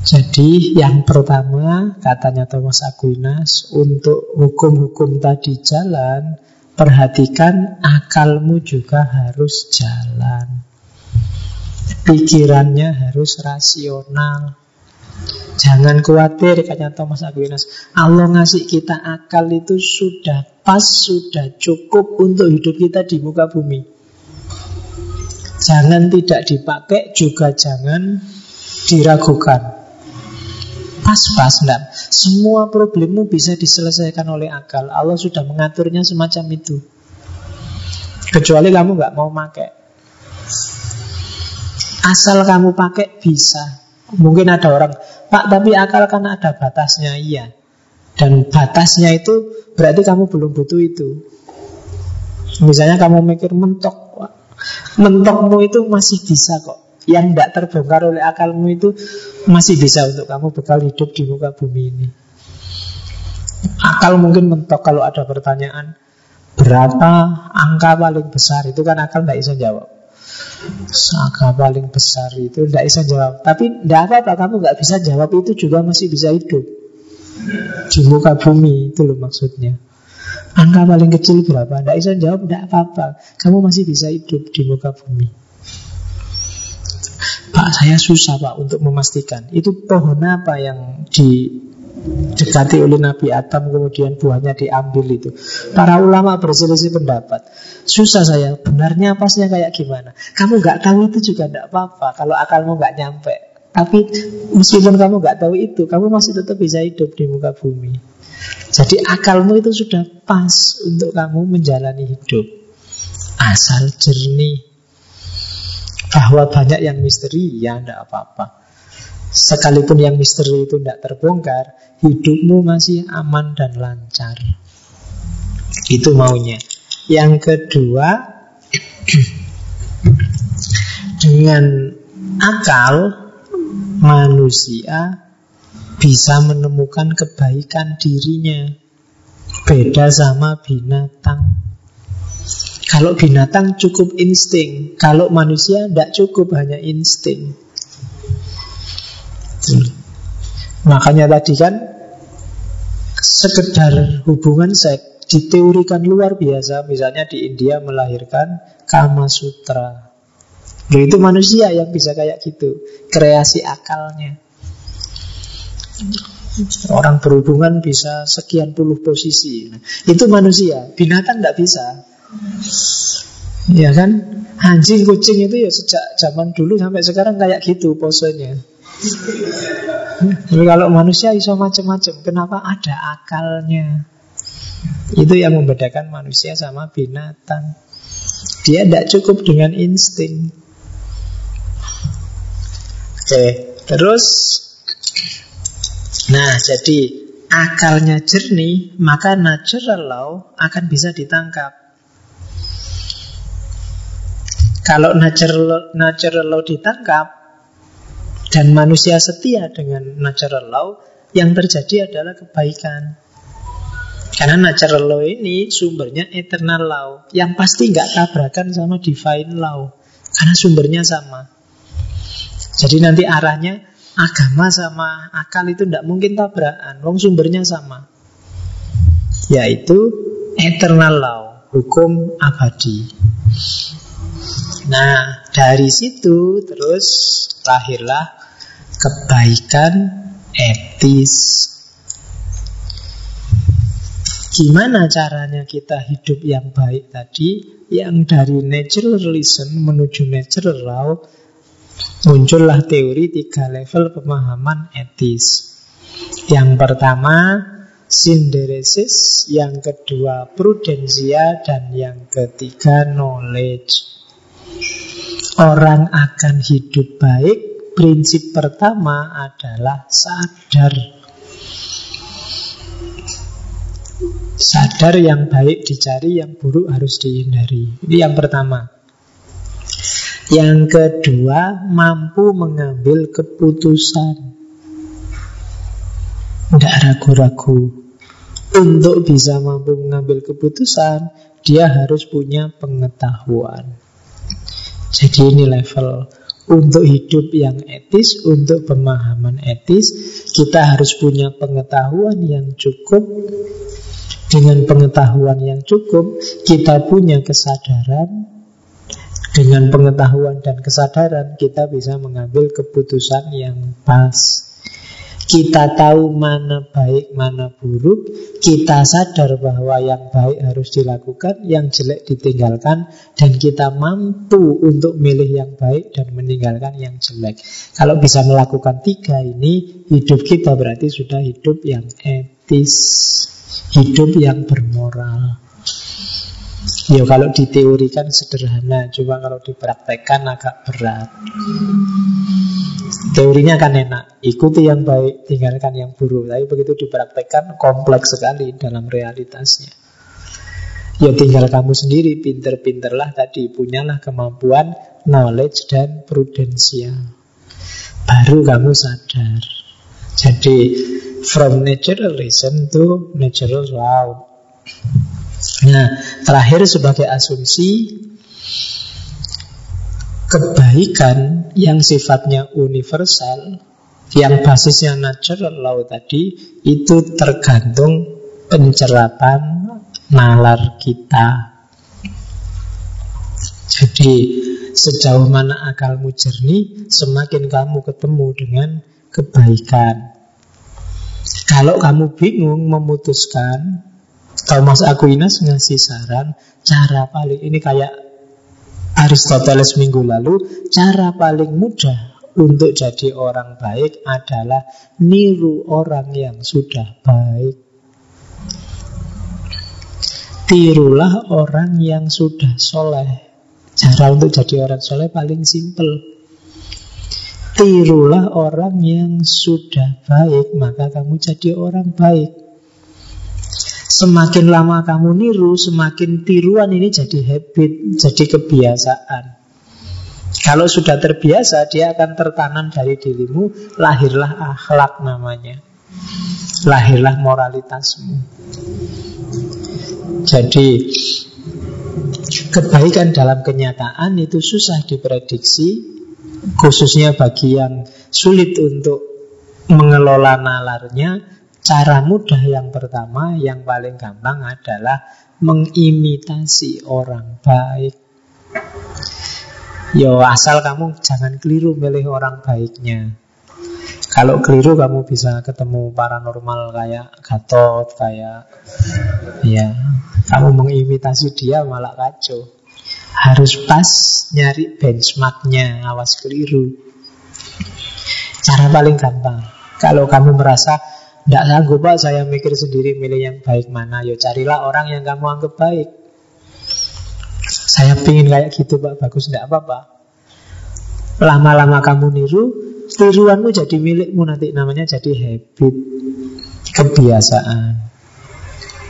[SPEAKER 1] Jadi yang pertama katanya Thomas Aquinas untuk hukum-hukum tadi jalan, perhatikan akalmu juga harus jalan. Pikirannya harus rasional. Jangan khawatir, katanya Thomas Aquinas. Allah ngasih kita akal itu sudah pas, sudah cukup untuk hidup kita di muka bumi. Jangan tidak dipakai, juga jangan diragukan. Pas-pas, enggak. Semua problemmu bisa diselesaikan oleh akal. Allah sudah mengaturnya semacam itu. Kecuali kamu nggak mau pakai. Asal kamu pakai bisa. Mungkin ada orang, Pak tapi akal kan ada batasnya, iya. Dan batasnya itu berarti kamu belum butuh itu. Misalnya kamu mikir mentok, mentokmu itu masih bisa kok. Yang tidak terbongkar oleh akalmu itu masih bisa untuk kamu bekal hidup di muka bumi ini. Akal mungkin mentok kalau ada pertanyaan berapa angka paling besar itu kan akal tidak bisa jawab. Saka paling besar itu tidak bisa jawab. Tapi tidak apa-apa kamu nggak bisa jawab itu juga masih bisa hidup. Di muka bumi itu loh maksudnya. Angka paling kecil berapa? Tidak bisa jawab, tidak apa-apa. Kamu masih bisa hidup di muka bumi. Pak saya susah pak untuk memastikan. Itu pohon apa yang di dekati oleh Nabi Adam kemudian buahnya diambil itu. Para ulama berselisih pendapat. Susah saya, benarnya pasnya kayak gimana? Kamu nggak tahu itu juga tidak apa-apa kalau akalmu nggak nyampe. Tapi meskipun kamu nggak tahu itu, kamu masih tetap bisa hidup di muka bumi. Jadi akalmu itu sudah pas untuk kamu menjalani hidup. Asal jernih. Bahwa banyak yang misteri, ya tidak apa-apa. Sekalipun yang misteri itu tidak terbongkar, hidupmu masih aman dan lancar. Itu maunya. Yang kedua, [clears throat] dengan akal manusia bisa menemukan kebaikan dirinya. Beda sama binatang. Kalau binatang cukup insting, kalau manusia tidak cukup hanya insting. Makanya tadi kan sekedar hubungan seks diteorikan luar biasa. Misalnya di India melahirkan Kama Sutra. Loh, itu manusia yang bisa kayak gitu, kreasi akalnya. Orang berhubungan bisa sekian puluh posisi. Itu manusia, binatang tidak bisa. Ya kan? Anjing, kucing itu ya sejak zaman dulu sampai sekarang kayak gitu posenya. Kalau manusia iso macam-macam, kenapa ada akalnya? Itu yang membedakan manusia sama binatang. Dia tidak cukup dengan insting. Oke, terus Nah, jadi akalnya jernih, maka natural law akan bisa ditangkap. Kalau natural, natural law ditangkap dan manusia setia dengan natural law, yang terjadi adalah kebaikan. Karena natural law ini sumbernya eternal law, yang pasti nggak tabrakan sama divine law, karena sumbernya sama. Jadi nanti arahnya agama sama akal itu tidak mungkin tabrakan, wong sumbernya sama, yaitu eternal law, hukum abadi. Nah, dari situ terus lahirlah kebaikan etis. Gimana caranya kita hidup yang baik tadi? Yang dari naturalism menuju natural law Muncullah teori tiga level pemahaman etis Yang pertama Synderesis Yang kedua prudensia Dan yang ketiga knowledge Orang akan hidup baik Prinsip pertama adalah sadar. Sadar yang baik dicari, yang buruk harus dihindari. Ini yang pertama. Yang kedua, mampu mengambil keputusan. Tidak ragu-ragu. Untuk bisa mampu mengambil keputusan Dia harus punya pengetahuan. Jadi ini level untuk hidup yang etis, untuk pemahaman etis, kita harus punya pengetahuan yang cukup. Dengan pengetahuan yang cukup, kita punya kesadaran. Dengan pengetahuan dan kesadaran, kita bisa mengambil keputusan yang pas. Kita tahu mana baik, mana buruk. Kita sadar bahwa yang baik harus dilakukan, yang jelek ditinggalkan, dan kita mampu untuk milih yang baik dan meninggalkan yang jelek. Kalau bisa melakukan tiga ini, hidup kita berarti sudah hidup yang etis, hidup yang bermoral. Ya kalau diteorikan sederhana, cuma kalau dipraktekkan agak berat. Teorinya kan enak, ikuti yang baik, tinggalkan yang buruk. Tapi begitu dipraktekkan kompleks sekali dalam realitasnya. Ya tinggal kamu sendiri, pinter-pinterlah tadi, punyalah kemampuan knowledge dan prudensial. Baru kamu sadar. Jadi from natural reason to natural wow. Nah, terakhir sebagai asumsi kebaikan yang sifatnya universal, yang basisnya natural law tadi, itu tergantung pencerapan nalar kita. Jadi, sejauh mana akalmu jernih, semakin kamu ketemu dengan kebaikan. Kalau kamu bingung memutuskan Thomas Aquinas ngasih saran cara paling ini kayak Aristoteles minggu lalu, cara paling mudah untuk jadi orang baik adalah niru orang yang sudah baik. Tirulah orang yang sudah soleh. Cara untuk jadi orang soleh paling simple. Tirulah orang yang sudah baik, maka kamu jadi orang baik. Semakin lama kamu niru, semakin tiruan ini jadi habit, jadi kebiasaan. Kalau sudah terbiasa, dia akan tertanam dari dirimu, lahirlah akhlak namanya. Lahirlah moralitasmu. Jadi kebaikan dalam kenyataan itu susah diprediksi, khususnya bagi yang sulit untuk mengelola nalarnya. Cara mudah yang pertama, yang paling gampang adalah mengimitasi orang baik. Yo asal kamu jangan keliru milih orang baiknya. Kalau keliru kamu bisa ketemu paranormal kayak Gatot, kayak ya kamu mengimitasi dia malah kacau. Harus pas nyari benchmarknya, awas keliru. Cara paling gampang. Kalau kamu merasa tidak sanggup pak. Saya mikir sendiri milih yang baik mana, ya carilah orang yang kamu anggap baik. Saya pingin kayak gitu pak, bagus tidak apa-apa. Lama-lama kamu niru, tiruanmu jadi milikmu nanti. Namanya jadi habit kebiasaan.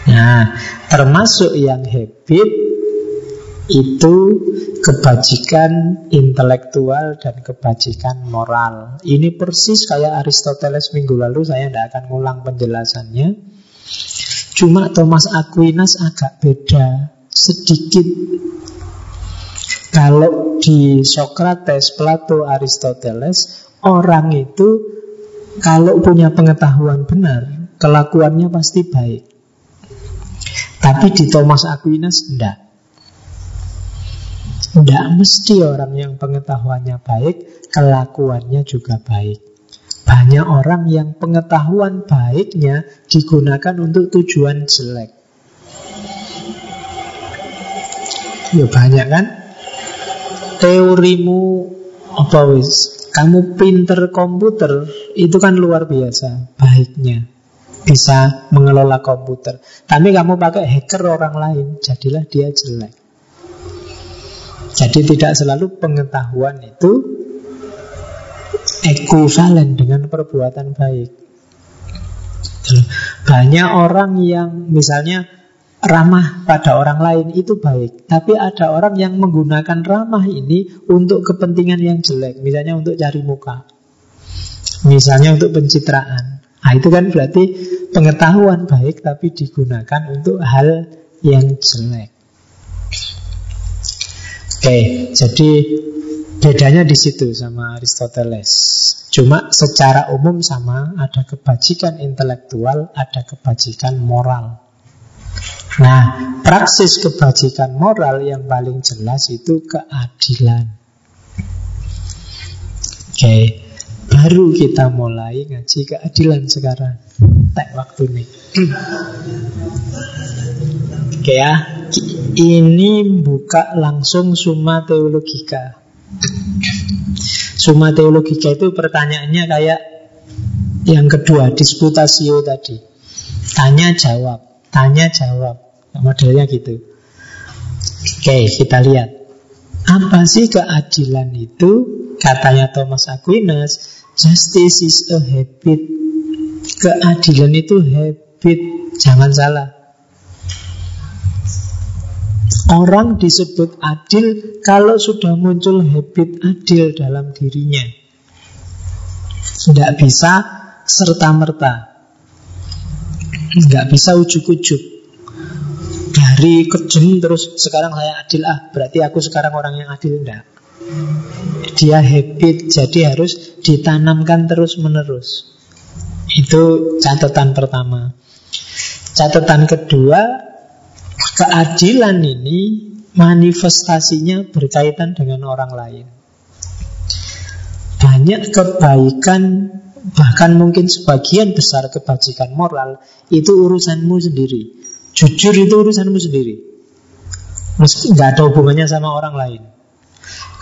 [SPEAKER 1] Nah termasuk yang habit itu kebajikan intelektual dan kebajikan moral. Ini persis kayak Aristoteles minggu lalu, saya tidak akan ngulang penjelasannya. Cuma Thomas Aquinas agak beda sedikit. Kalau di Socrates, Plato, Aristoteles, Orang itu kalau punya pengetahuan benar, kelakuannya pasti baik. Tapi di Thomas Aquinas enggak. Enggak mesti orang yang pengetahuannya baik, kelakuannya juga baik. Banyak orang yang pengetahuan baiknya digunakan untuk tujuan jelek. Ya banyak kan? Teorimu apa wis kamu pinter komputer itu kan luar biasa baiknya bisa mengelola komputer. Tapi kamu pakai hacker orang lain, jadilah dia jelek. Jadi tidak selalu pengetahuan itu ekuvalen dengan perbuatan baik. Banyak orang yang misalnya ramah pada orang lain itu baik. Tapi ada orang yang menggunakan ramah ini untuk kepentingan yang jelek. Misalnya untuk cari muka. Misalnya untuk pencitraan. Nah itu kan berarti pengetahuan baik tapi digunakan untuk hal yang jelek. Oke, jadi bedanya di situ sama Aristoteles. Cuma secara umum sama, ada kebajikan intelektual, ada kebajikan moral. Nah, praksis kebajikan moral yang paling jelas itu keadilan. Oke, baru kita mulai ngaji keadilan sekarang. Tak waktu nih. Oke ya, ini buka langsung Summa Teologika. Summa Teologika itu pertanyaannya kayak yang kedua, disputasio tadi. Tanya jawab. Tanya jawab Modelnya gitu Oke kita lihat Apa sih keadilan itu Katanya Thomas Aquinas Justice is a habit Keadilan itu habit Jangan salah Orang disebut adil kalau sudah muncul habit adil dalam dirinya. Tidak bisa serta-merta. Nggak bisa ujuk-ujuk. Dari kejem terus sekarang saya adil ah Berarti aku sekarang orang yang adil. Enggak Dia habit Jadi harus ditanamkan terus menerus Itu catatan pertama. Catatan kedua Keadilan ini Manifestasinya berkaitan dengan orang lain. Banyak kebaikan Bahkan mungkin sebagian besar kebajikan moral Itu urusanmu sendiri. Jujur itu urusanmu sendiri. Meski nggak ada hubungannya sama orang lain.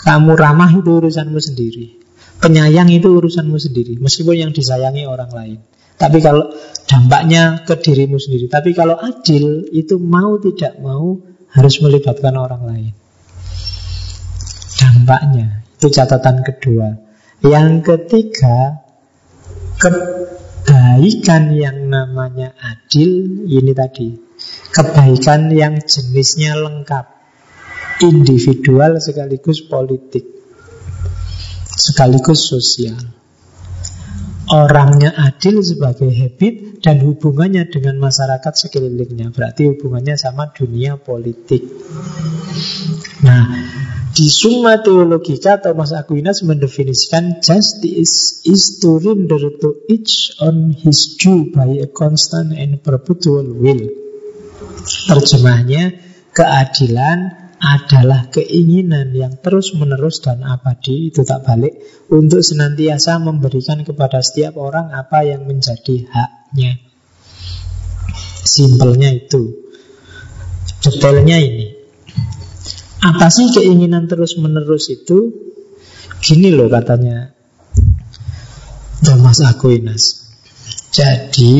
[SPEAKER 1] Kamu ramah itu urusanmu sendiri. Penyayang itu urusanmu sendiri Meskipun yang disayangi orang lain Tapi kalau dampaknya ke dirimu sendiri. Tapi kalau adil itu mau tidak mau Harus melibatkan orang lain. Dampaknya Itu catatan kedua. Yang ketiga kebaikan yang namanya adil ini tadi. Kebaikan yang jenisnya lengkap. Individual sekaligus politik. Sekaligus sosial orangnya adil sebagai habit dan hubungannya dengan masyarakat sekelilingnya. Berarti hubungannya sama dunia politik. Nah, di Summa Theologica Thomas Aquinas mendefinisikan justice is to render to each on his due by a constant and perpetual will. Terjemahnya, keadilan adalah keinginan yang terus-menerus dan abadi itu tak balik untuk senantiasa memberikan kepada setiap orang apa yang menjadi haknya. Simpelnya itu. Detailnya ini. Apa sih keinginan terus-menerus itu? Gini loh katanya Thomas Aquinas. Jadi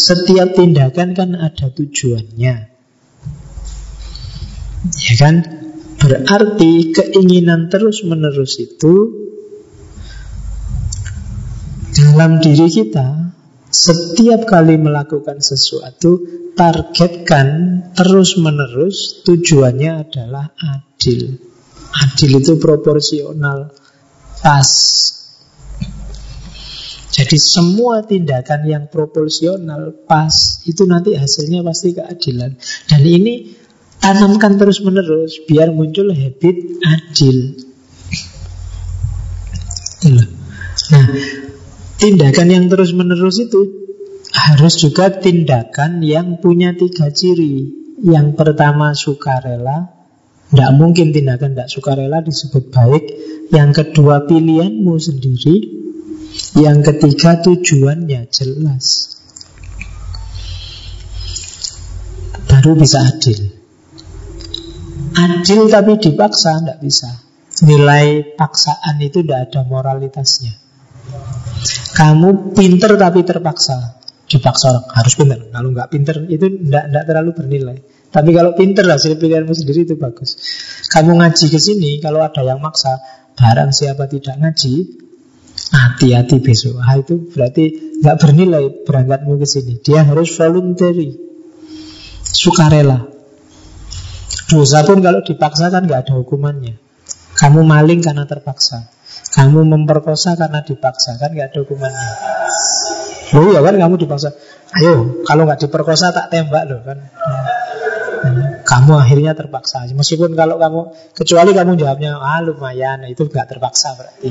[SPEAKER 1] setiap tindakan kan ada tujuannya. Ya kan? Berarti keinginan terus-menerus itu dalam diri kita setiap kali melakukan sesuatu targetkan terus-menerus tujuannya adalah adil. Adil itu proporsional pas. Jadi semua tindakan yang proporsional pas itu nanti hasilnya pasti keadilan. Dan ini Tanamkan terus menerus biar muncul habit adil. Nah, tindakan yang terus menerus itu harus juga tindakan yang punya tiga ciri. Yang pertama sukarela, tidak mungkin tindakan tidak sukarela disebut baik. Yang kedua pilihanmu sendiri. Yang ketiga tujuannya jelas. Baru bisa adil. Adil tapi dipaksa tidak bisa. Nilai paksaan itu tidak ada moralitasnya. Kamu pinter tapi terpaksa. Dipaksa orang harus pinter. Kalau nggak pinter itu tidak terlalu bernilai. Tapi kalau pinter hasil pilihanmu sendiri itu bagus. Kamu ngaji ke sini kalau ada yang maksa, barang siapa tidak ngaji, hati-hati besok. Ah, itu berarti nggak bernilai berangkatmu ke sini. Dia harus voluntary, sukarela. Dosa pun kalau dipaksa kan nggak ada hukumannya. Kamu maling karena terpaksa. Kamu memperkosa karena dipaksa kan nggak ada hukumannya. Loh ya kan kamu dipaksa. Ayo kalau nggak diperkosa tak tembak loh kan. Kamu akhirnya terpaksa. Meskipun kalau kamu kecuali kamu jawabnya ah lumayan itu nggak terpaksa berarti.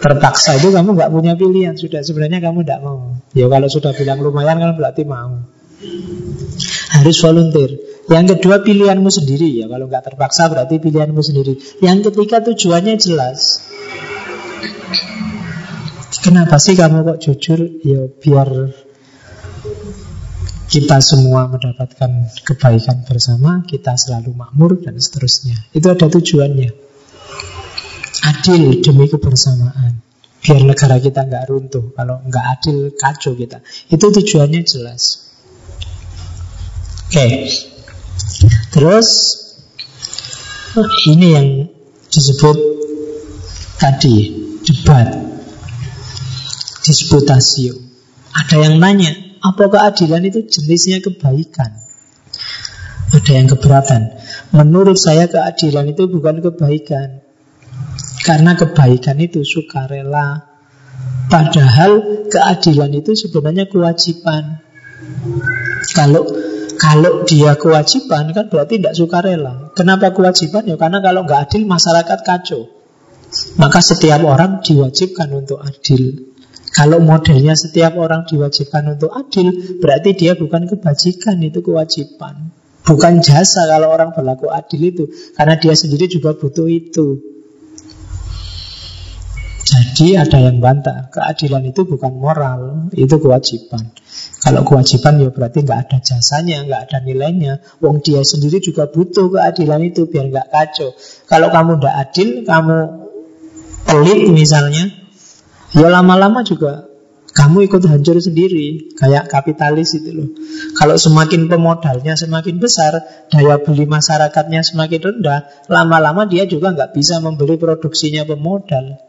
[SPEAKER 1] Terpaksa itu kamu nggak punya pilihan sudah sebenarnya kamu tidak mau. Ya kalau sudah bilang lumayan kan berarti mau. Harus volunteer. Yang kedua pilihanmu sendiri ya. Kalau nggak terpaksa berarti pilihanmu sendiri. Yang ketiga tujuannya jelas. Kenapa sih kamu kok jujur? Ya biar kita semua mendapatkan kebaikan bersama, kita selalu makmur dan seterusnya. Itu ada tujuannya. Adil demi kebersamaan. Biar negara kita nggak runtuh. Kalau nggak adil, kacau kita. Itu tujuannya jelas. Oke. Terus ini yang disebut tadi debat disputasio. Ada yang nanya, apa keadilan itu jenisnya kebaikan? Ada yang keberatan. Menurut saya keadilan itu bukan kebaikan. Karena kebaikan itu sukarela. Padahal keadilan itu sebenarnya kewajiban. Kalau kalau dia kewajiban kan berarti tidak suka rela. Kenapa kewajiban? Ya karena kalau nggak adil masyarakat kacau. Maka setiap orang diwajibkan untuk adil. Kalau modelnya setiap orang diwajibkan untuk adil, berarti dia bukan kebajikan, itu kewajiban. Bukan jasa kalau orang berlaku adil itu. Karena dia sendiri juga butuh itu. Jadi ada yang bantah, keadilan itu bukan moral, itu kewajiban. Kalau kewajiban ya berarti nggak ada jasanya, nggak ada nilainya. Wong dia sendiri juga butuh keadilan itu biar nggak kacau. Kalau kamu nggak adil, kamu pelit misalnya, ya lama-lama juga kamu ikut hancur sendiri kayak kapitalis itu loh. Kalau semakin pemodalnya semakin besar, daya beli masyarakatnya semakin rendah, lama-lama dia juga nggak bisa membeli produksinya pemodal.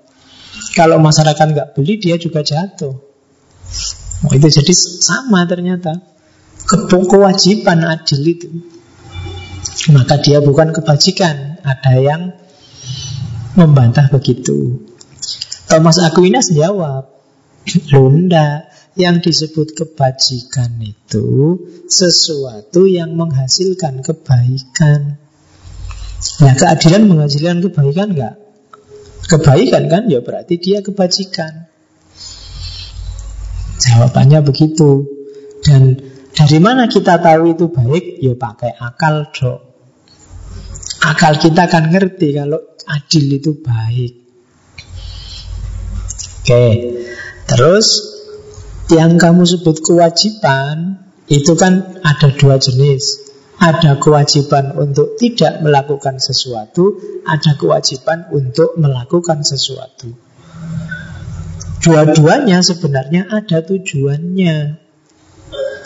[SPEAKER 1] Kalau masyarakat nggak beli, dia juga jatuh. Oh, itu jadi sama ternyata. Kewajiban adil itu. Maka dia bukan kebajikan. Ada yang membantah begitu. Thomas Aquinas jawab, Lunda, yang disebut kebajikan itu sesuatu yang menghasilkan kebaikan. Nah, keadilan menghasilkan kebaikan enggak? Kebaikan kan ya berarti dia kebajikan. Jawabannya begitu. Dan dari mana kita tahu itu baik? Ya pakai akal dok. Akal kita kan ngerti kalau adil itu baik. Oke, terus yang kamu sebut kewajiban itu kan ada dua jenis. Ada kewajiban untuk tidak melakukan sesuatu, ada kewajiban untuk melakukan sesuatu. Dua-duanya sebenarnya ada tujuannya,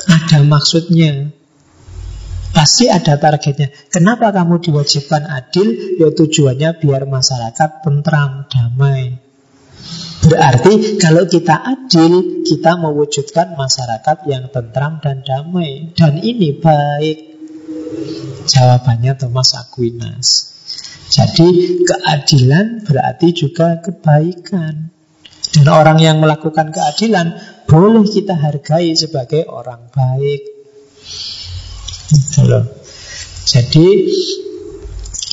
[SPEAKER 1] ada maksudnya. Pasti ada targetnya. Kenapa kamu diwajibkan adil? Ya tujuannya biar masyarakat tentram, damai. Berarti kalau kita adil, kita mewujudkan masyarakat yang tentram dan damai. Dan ini baik. Jawabannya Thomas Aquinas. Jadi keadilan berarti juga kebaikan. Dan orang yang melakukan keadilan boleh kita hargai sebagai orang baik. Jadi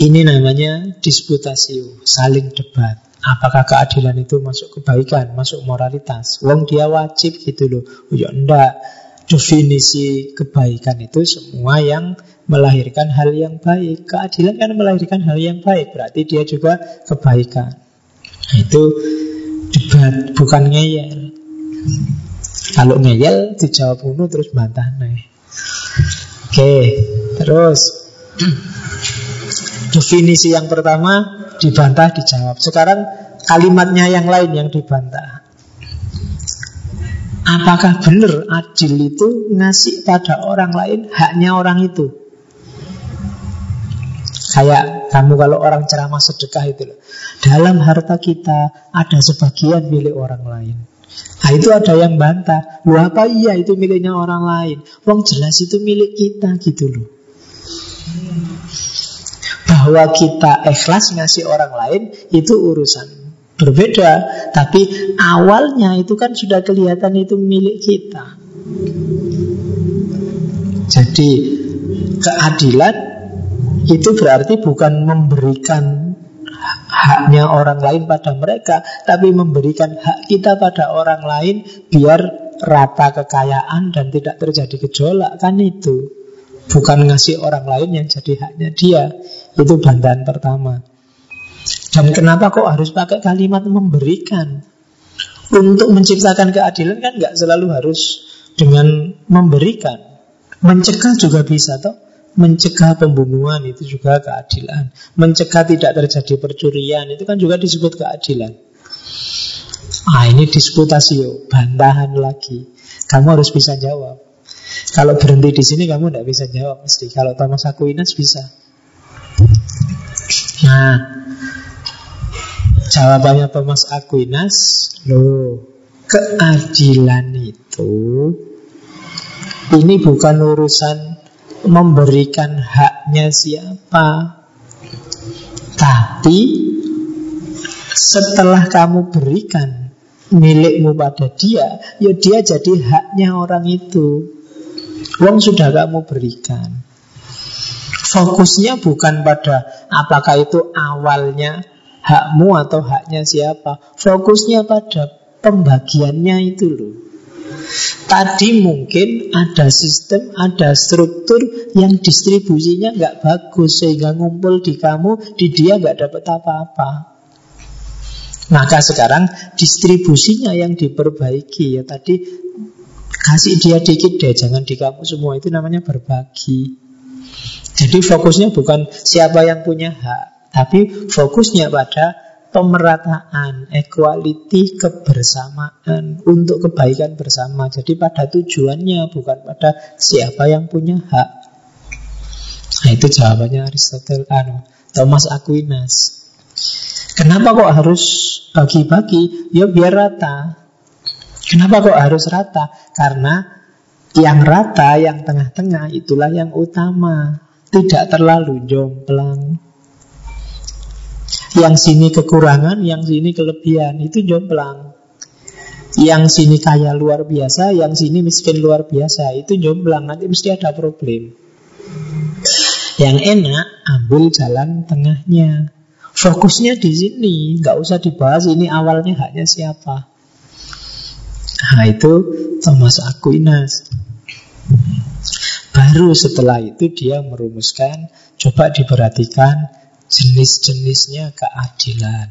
[SPEAKER 1] ini namanya disputasio, saling debat. Apakah keadilan itu masuk kebaikan, masuk moralitas? Wong dia wajib gitu loh. Oh ya enggak. Definisi kebaikan itu semua yang melahirkan hal yang baik. Keadilan kan melahirkan hal yang baik, berarti dia juga kebaikan. Nah, itu debat, bukan ngeyel. Kalau ngeyel dijawab bunuh terus bantah nih. Oke, terus [clears throat] definisi yang pertama dibantah, dijawab. Sekarang kalimatnya yang lain yang dibantah. Apakah benar adil itu ngasih pada orang lain haknya orang itu? Kayak kamu kalau orang ceramah sedekah itu loh. Dalam harta kita ada sebagian milik orang lain. Nah itu ada yang bantah. Lu apa iya itu miliknya orang lain? Wong jelas itu milik kita gitu loh bahwa kita ikhlas ngasih orang lain itu urusan berbeda. Tapi awalnya itu kan sudah kelihatan itu milik kita. Jadi keadilan itu berarti bukan memberikan haknya orang lain pada mereka, tapi memberikan hak kita pada orang lain biar rata kekayaan dan tidak terjadi gejolak kan itu. Bukan ngasih orang lain yang jadi haknya dia. Itu bantahan pertama. Dan kenapa kok harus pakai kalimat memberikan? Untuk menciptakan keadilan kan nggak selalu harus dengan memberikan. Mencegah juga bisa toh Mencegah pembunuhan itu juga keadilan Mencegah tidak terjadi percurian Itu kan juga disebut keadilan Ah ini disputasio Bantahan lagi Kamu harus bisa jawab kalau berhenti di sini kamu tidak bisa jawab mesti. Kalau Thomas Aquinas bisa. Nah, jawabannya Thomas Aquinas, loh, keadilan itu ini bukan urusan memberikan haknya siapa, tapi setelah kamu berikan milikmu pada dia, ya dia jadi haknya orang itu. Uang sudah kamu berikan. Fokusnya bukan pada apakah itu awalnya hakmu atau haknya siapa. Fokusnya pada pembagiannya itu loh. Tadi mungkin ada sistem, ada struktur yang distribusinya nggak bagus sehingga ngumpul di kamu, di dia nggak dapat apa-apa. Maka sekarang distribusinya yang diperbaiki ya tadi Kasih dia dikit deh, jangan di kamu semua. Itu namanya berbagi. Jadi fokusnya bukan siapa yang punya hak, tapi fokusnya pada pemerataan, equality, kebersamaan untuk kebaikan bersama. Jadi pada tujuannya bukan pada siapa yang punya hak. Nah itu jawabannya Aristotle, anu, Thomas Aquinas. Kenapa kok harus bagi-bagi? Ya biar rata. Kenapa kok harus rata? Karena yang rata, yang tengah-tengah itulah yang utama. Tidak terlalu jomplang. Yang sini kekurangan, yang sini kelebihan. Itu jomplang. Yang sini kaya luar biasa, yang sini miskin luar biasa. Itu jomplang, nanti mesti ada problem. Yang enak, ambil jalan tengahnya. Fokusnya di sini, nggak usah dibahas ini awalnya haknya siapa. Nah itu Thomas Aquinas. Baru setelah itu dia merumuskan, coba diperhatikan jenis-jenisnya keadilan.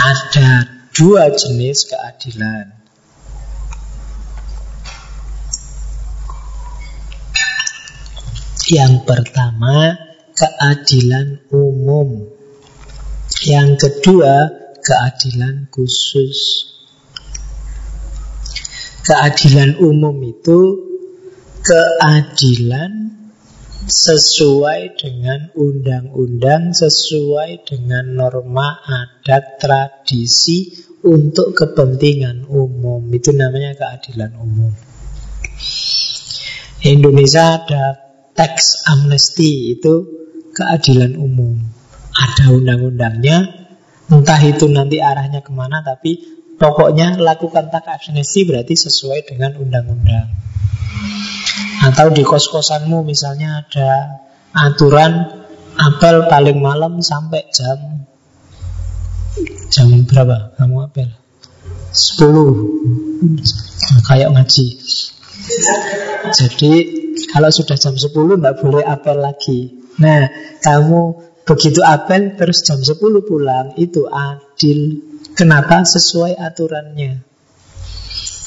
[SPEAKER 1] Ada dua jenis keadilan. Yang pertama, keadilan umum. Yang kedua, keadilan khusus. Keadilan umum itu keadilan sesuai dengan undang-undang, sesuai dengan norma adat tradisi untuk kepentingan umum. Itu namanya keadilan umum. Indonesia ada tax amnesty itu keadilan umum. Ada undang-undangnya, entah itu nanti arahnya ke mana, tapi pokoknya lakukan tax amnesty berarti sesuai dengan undang-undang. Atau di kos-kosanmu misalnya ada aturan apel paling malam sampai jam jam berapa kamu apel? 10 kayak ngaji. Jadi kalau sudah jam 10 nggak boleh apel lagi. Nah, kamu begitu apel terus jam 10 pulang itu adil. Kenapa? Sesuai aturannya.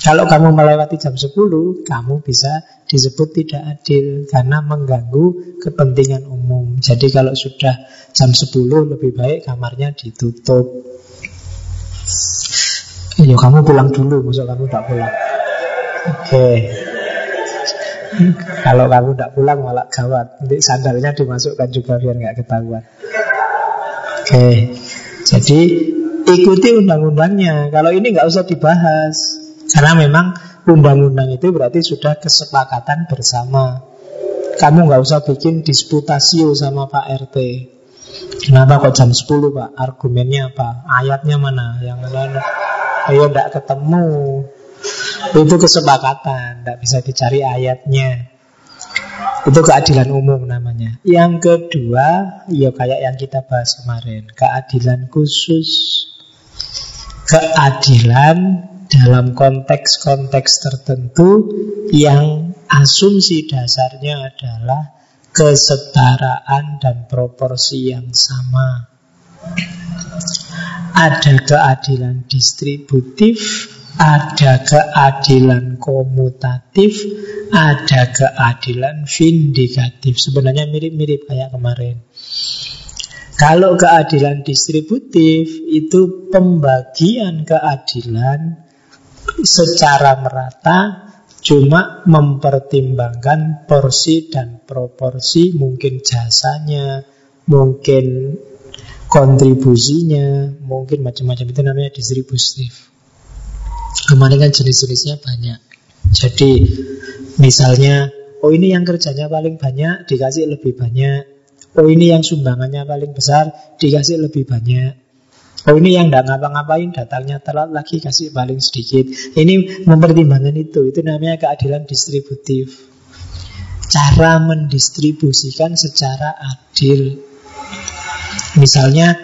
[SPEAKER 1] Kalau kamu melewati jam 10, kamu bisa disebut tidak adil karena mengganggu kepentingan umum. Jadi kalau sudah jam 10 lebih baik kamarnya ditutup. Ya kamu pulang dulu, masuk kamu tak pulang. Oke. Okay. Kalau kamu tidak pulang malah gawat. Nanti sandalnya dimasukkan juga biar nggak ketahuan. Oke. Okay. Jadi ikuti undang-undangnya. Kalau ini nggak usah dibahas. Karena memang undang-undang itu berarti sudah kesepakatan bersama. Kamu nggak usah bikin disputasio sama Pak RT. Kenapa kok jam 10 Pak? Argumennya apa? Ayatnya mana? Yang mana? Ayo tidak ketemu. Itu kesepakatan, tidak bisa dicari ayatnya. Itu keadilan umum namanya. Yang kedua, ya kayak yang kita bahas kemarin, keadilan khusus. Keadilan dalam konteks-konteks tertentu yang asumsi dasarnya adalah kesetaraan dan proporsi yang sama. Ada keadilan distributif, ada keadilan komutatif, ada keadilan vindikatif. Sebenarnya mirip-mirip kayak kemarin. Kalau keadilan distributif itu pembagian keadilan secara merata cuma mempertimbangkan porsi dan proporsi mungkin jasanya, mungkin kontribusinya, mungkin macam-macam itu namanya distributif. Kemarin kan jenis-jenisnya banyak. Jadi misalnya, oh ini yang kerjanya paling banyak dikasih lebih banyak. Oh ini yang sumbangannya paling besar dikasih lebih banyak. Oh ini yang tidak ngapa-ngapain datangnya telat lagi kasih paling sedikit. Ini mempertimbangkan itu. Itu namanya keadilan distributif. Cara mendistribusikan secara adil. Misalnya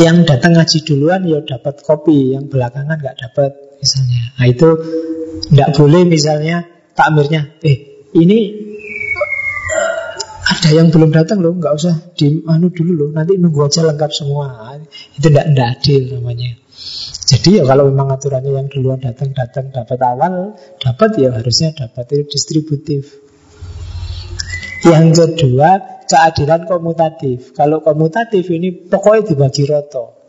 [SPEAKER 1] yang datang ngaji duluan ya dapat kopi, yang belakangan nggak dapat misalnya. Nah itu tidak boleh misalnya takmirnya, eh ini ada yang belum datang loh, nggak usah di anu dulu loh, nanti nunggu aja lengkap semua. Itu tidak adil namanya. Jadi ya kalau memang aturannya yang duluan datang datang dapat awal, dapat ya harusnya dapat itu distributif. Yang kedua, keadilan komutatif. Kalau komutatif ini pokoknya dibagi roto.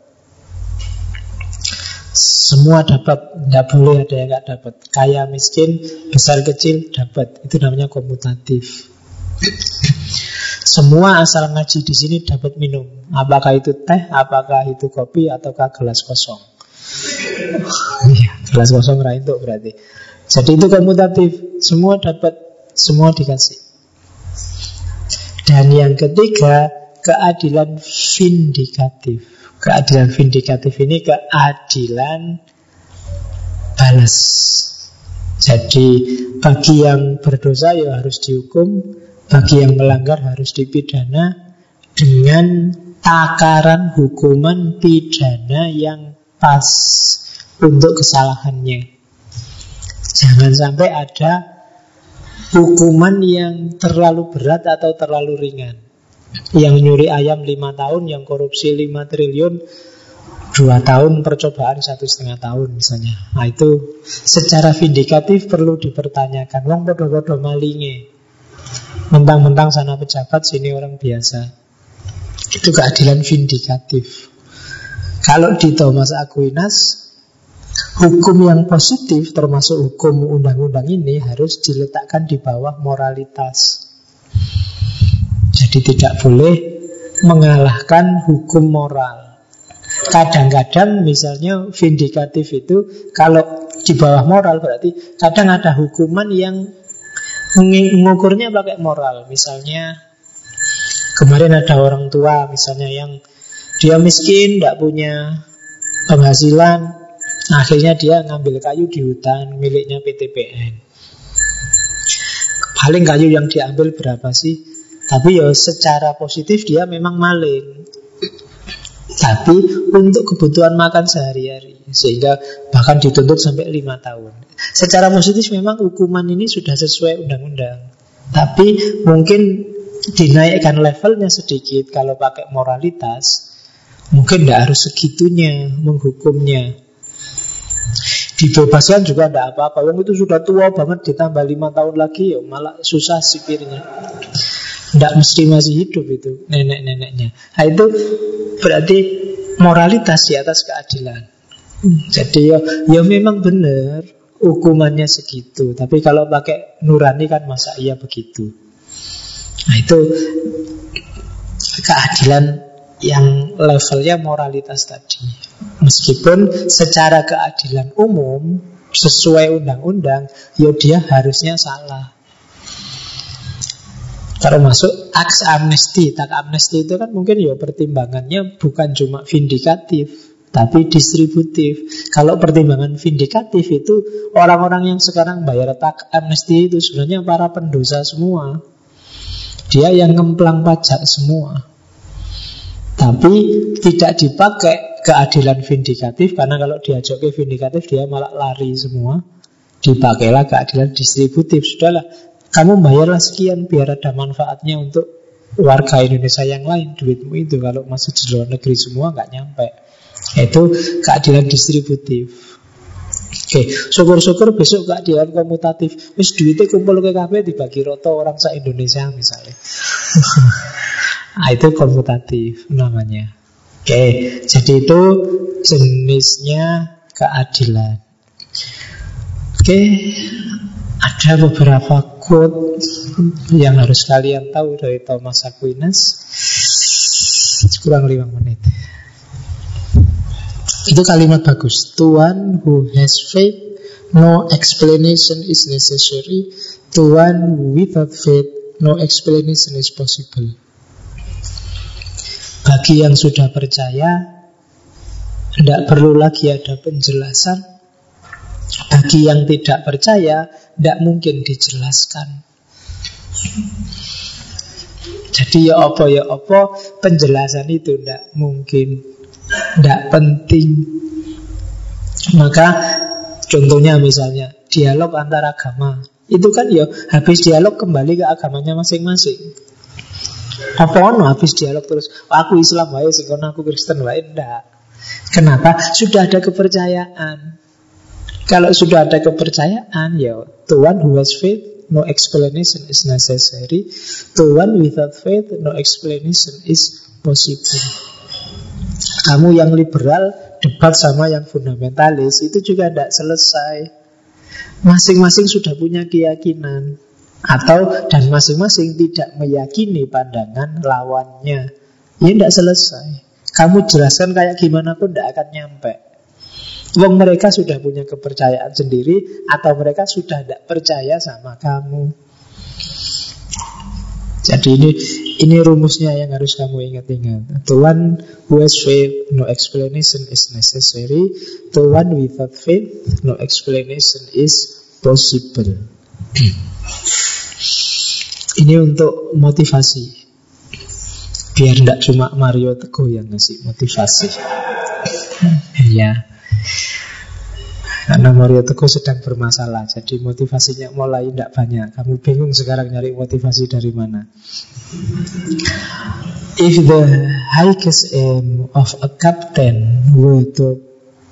[SPEAKER 1] Semua dapat, tidak boleh ada yang nggak dapat. Kaya miskin, besar kecil dapat. Itu namanya komutatif. Semua asal ngaji di sini dapat minum. Apakah itu teh, apakah itu kopi, ataukah gelas kosong. Iya, gelas kosong itu berarti. Jadi itu komutatif. Semua dapat, semua dikasih. Dan yang ketiga, keadilan vindikatif. Keadilan vindikatif ini keadilan balas. Jadi bagi yang berdosa ya harus dihukum, bagi yang melanggar harus dipidana dengan takaran hukuman pidana yang pas untuk kesalahannya. Jangan sampai ada hukuman yang terlalu berat atau terlalu ringan. Yang nyuri ayam lima tahun, yang korupsi lima triliun, dua tahun percobaan satu setengah tahun misalnya. Nah itu secara vindikatif perlu dipertanyakan. Wong bodoh-bodoh malinge. Mentang-mentang sana pejabat, sini orang biasa. Itu keadilan vindikatif. Kalau di Thomas Aquinas, hukum yang positif termasuk hukum undang-undang ini harus diletakkan di bawah moralitas. Jadi tidak boleh mengalahkan hukum moral. Kadang-kadang misalnya vindikatif itu kalau di bawah moral berarti kadang ada hukuman yang mengukurnya pakai moral. Misalnya kemarin ada orang tua misalnya yang dia miskin, tidak punya penghasilan, akhirnya dia ngambil kayu di hutan miliknya PTPN. Paling kayu yang diambil berapa sih? Tapi ya secara positif dia memang maling. Tapi untuk kebutuhan makan sehari-hari Sehingga bahkan dituntut sampai lima tahun. Secara positif memang hukuman ini sudah sesuai undang-undang. Tapi mungkin dinaikkan levelnya sedikit. Kalau pakai moralitas Mungkin tidak harus segitunya menghukumnya. Dibebaskan juga tidak apa-apa. Wong itu sudah tua banget ditambah lima tahun lagi ya Malah susah sipirnya. Tidak mesti masih hidup itu nenek-neneknya. Nah itu berarti moralitas di atas keadilan. Jadi ya, ya memang benar hukumannya segitu. Tapi kalau pakai nurani kan masa iya begitu. Nah itu keadilan yang levelnya moralitas tadi. Meskipun secara keadilan umum sesuai undang-undang, ya dia harusnya salah. Termasuk aks amnesti. Tak amnesti itu kan mungkin ya pertimbangannya bukan cuma vindikatif, tapi distributif. Kalau pertimbangan vindikatif itu orang-orang yang sekarang bayar tak amnesti itu sebenarnya para pendosa semua. Dia yang ngemplang pajak semua. Tapi tidak dipakai keadilan vindikatif karena kalau diajak ke vindikatif dia malah lari semua. Dipakailah keadilan distributif. Sudahlah, kamu bayarlah sekian biar ada manfaatnya untuk warga Indonesia yang lain duitmu itu kalau masuk di luar negeri semua nggak nyampe itu keadilan distributif Oke, syukur-syukur besok keadilan komutatif. Wis duitnya kumpul ke KB dibagi roto orang se Indonesia misalnya. nah, [laughs] itu komutatif namanya. Oke, jadi itu jenisnya keadilan. Oke, ada beberapa quote yang harus kalian tahu dari Thomas Aquinas. Kurang lima menit. Itu kalimat bagus. Tuhan who has faith, no explanation is necessary. Tuhan without faith, no explanation is possible. Bagi yang sudah percaya, tidak perlu lagi ada penjelasan. Bagi yang tidak percaya, tidak mungkin dijelaskan. Jadi ya apa ya apa penjelasan itu tidak mungkin, tidak penting. Maka contohnya misalnya dialog antar agama itu kan ya habis dialog kembali ke agamanya masing-masing. Apa ono habis dialog terus aku Islam wae sing aku Kristen wae ndak. Kenapa? Sudah ada kepercayaan. Kalau sudah ada kepercayaan, ya Tuhan who has faith, no explanation is necessary. Tuhan without faith, no explanation is possible. Kamu yang liberal debat sama yang fundamentalis itu juga tidak selesai. Masing-masing sudah punya keyakinan atau dan masing-masing tidak meyakini pandangan lawannya. Ya tidak selesai. Kamu jelaskan kayak gimana pun tidak akan nyampe. Wong mereka sudah punya kepercayaan sendiri atau mereka sudah tidak percaya sama kamu. Jadi ini Ini rumusnya yang harus kamu ingat-ingat. The one who has faith, no explanation is necessary. The one without faith, no explanation is possible. [clears throat] Ini untuk motivasi. Biar tidak cuma Mario Teguh yang ngasih motivasi. [clears throat] Ya. Karena Mario Teguh sedang bermasalah Jadi motivasinya mulai tidak banyak. Kamu bingung sekarang nyari motivasi dari mana. If the highest aim of a captain were to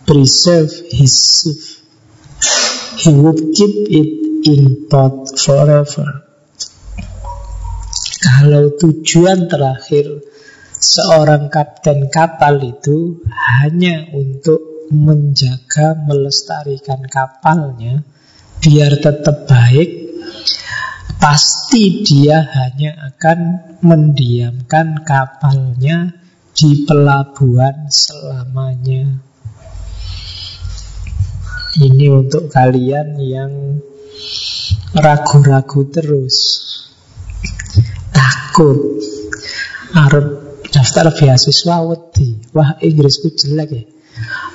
[SPEAKER 1] preserve his ship He would keep it in port forever. Kalau tujuan terakhir seorang kapten kapal itu hanya untuk menjaga, melestarikan kapalnya biar tetap baik, pasti dia hanya akan mendiamkan kapalnya di pelabuhan selamanya. Ini untuk kalian yang ragu-ragu terus, takut, arep daftar beasiswa wedi, wah Inggrisku jelek ya.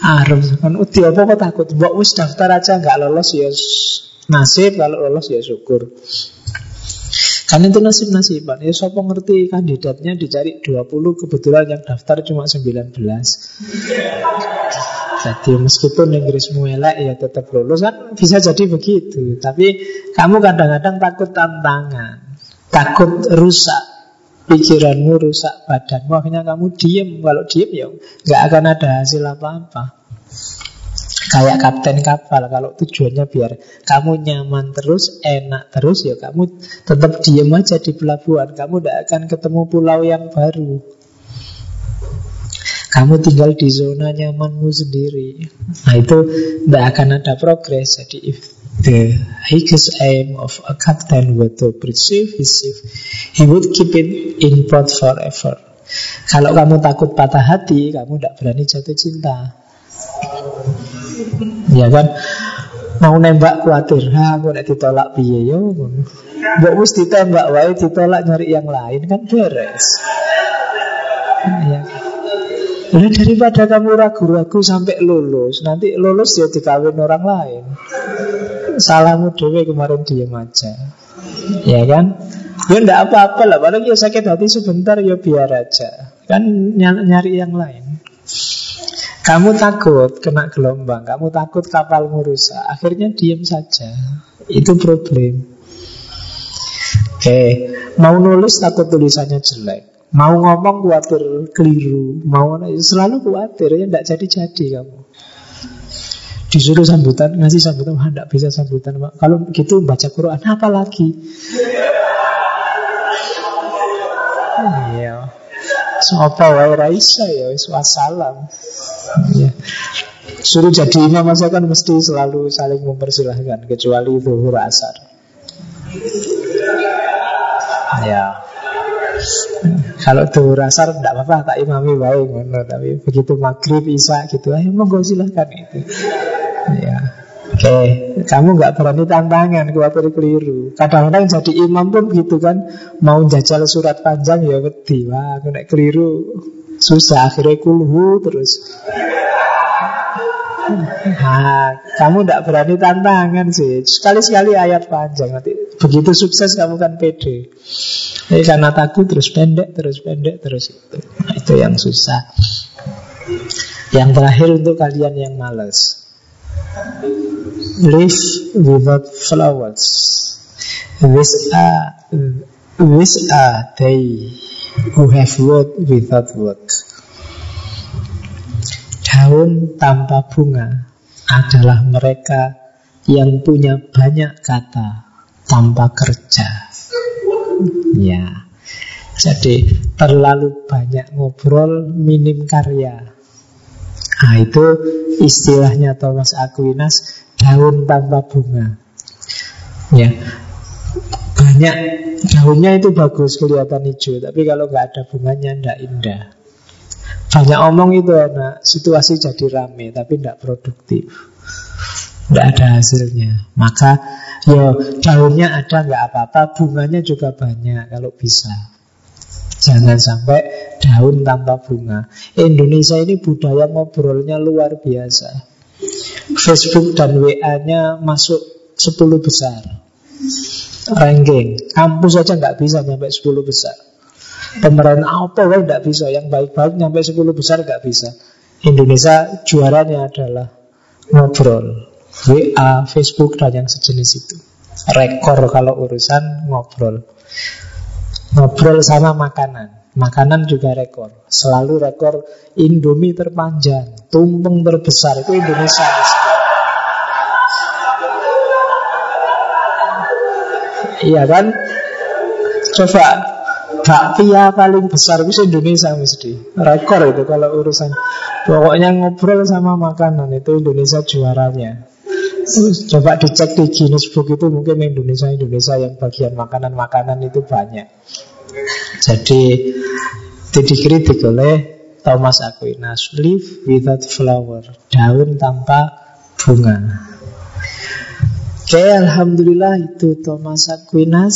[SPEAKER 1] Arep. Kan uti apa kok takut? Mbok wis daftar aja nggak lolos ya nasib, kalau lolos ya syukur. Kan itu nasib-nasiban. Ya siapa ngerti kandidatnya dicari 20 Kebetulan yang daftar cuma 19 Jadi meskipun Inggrismu elek ya tetap lolos. Kan bisa jadi begitu. Tapi kamu kadang-kadang takut tantangan Takut rusak pikiranmu rusak badanmu akhirnya kamu diem. Kalau diem ya nggak akan ada hasil apa-apa. Kayak kapten kapal kalau tujuannya biar kamu nyaman terus enak terus ya kamu tetap diem aja di pelabuhan. Kamu tidak akan ketemu pulau yang baru. Kamu tinggal di zona nyamanmu sendiri. Nah itu tidak akan ada progres. Jadi if the highest aim of a captain were to preserve his ship, he would keep it in port forever. Kalau kamu takut patah hati, kamu tidak berani jatuh cinta. Ya kan? Mau nembak khawatir, ha, aku nak ditolak piye yo. Mbok wis ditembak wae ditolak nyari yang lain kan beres. Ya. Lalu daripada kamu ragu-ragu sampai lulus, nanti lulus ya dikawin orang lain. Salahmu dewe kemarin diem aja. Ya kan? Ya ndak apa-apa lah padahal ya sakit hati sebentar ya biar aja. Kan nyari yang lain. Kamu takut kena gelombang kamu takut kapalmu rusak akhirnya diem saja. Itu problem. Oke mau nulis takut tulisannya jelek Mau ngomong khawatir keliru Mau selalu khawatir ya Tidak jadi-jadi kamu Disuruh sambutan, ngasih sambutan, wah tidak bisa sambutan. Kalau gitu baca Quran, apa lagi? Iya. Sopo wae Raisa ya wassalam. Ya. Suruh jadi imam masa kan mesti selalu saling mempersilahkan kecuali zuhur asar. Ya. Kalau zuhur asar tidak apa-apa tak imami baik ngono, tapi begitu maghrib isya gitu, ayo monggo silahkan itu. Ya. Oke, okay. kamu nggak berani tantangan, khawatir keliru. Kadang-kadang jadi imam pun gitu kan, mau jajal surat panjang ya wedi, wah aku naik keliru, susah akhirnya kulhu terus. Nah, kamu tidak berani tantangan sih. Sekali-sekali ayat panjang nanti begitu sukses kamu kan pede. Jadi karena takut terus pendek, terus pendek, terus itu. Nah, itu yang susah. Yang terakhir untuk kalian yang malas. Live without flowers. These are, these are they who have work without work. Daun tanpa bunga adalah mereka yang punya banyak kata tanpa kerja. Ya. Jadi terlalu banyak ngobrol, minim karya. Nah itu istilahnya Thomas Aquinas daun tanpa bunga. Ya, banyak daunnya itu bagus kelihatan hijau, tapi kalau nggak ada bunganya tidak indah. Banyak omong itu enak, situasi jadi rame, tapi tidak produktif. Tidak ada hasilnya. Maka yo daunnya ada nggak apa-apa, bunganya juga banyak kalau bisa. Jangan sampai daun tanpa bunga. Indonesia ini budaya ngobrolnya luar biasa. Facebook dan WA-nya masuk 10 besar. Ranking. Kampus saja nggak bisa sampai 10 besar. Pemerintah apa kan nggak bisa. Yang baik-baik sampai 10 besar nggak bisa. Indonesia juaranya adalah ngobrol. WA, Facebook, dan yang sejenis itu. Rekor kalau urusan ngobrol. Ngobrol sama makanan. Makanan juga rekor. Selalu rekor Indomie terpanjang, tumpeng terbesar itu Indonesia. Iya kan? Coba bakpia paling besar itu Indonesia mesti rekor itu kalau urusan pokoknya ngobrol sama makanan itu Indonesia juaranya coba dicek di Guinness Book itu mungkin Indonesia Indonesia yang bagian makanan-makanan itu banyak jadi itu dikritik oleh Thomas Aquinas Leaf without flower Daun tanpa bunga Oke, Alhamdulillah itu Thomas Aquinas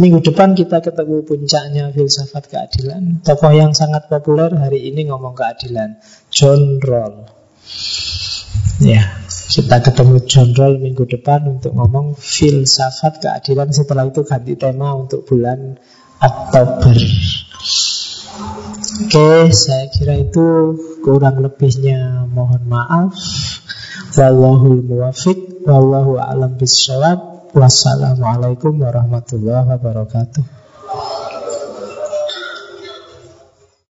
[SPEAKER 1] Minggu depan kita ketemu puncaknya filsafat keadilan. Tokoh yang sangat populer hari ini ngomong keadilan, John Roll. Ya, kita ketemu John Roll minggu depan untuk ngomong filsafat keadilan. Setelah itu ganti tema untuk bulan Oktober. Oke, saya kira itu kurang lebihnya mohon maaf. Wallahul muwafiq, wallahu a'lam bishawab. Wassalamualaikum warahmatullahi wabarakatuh.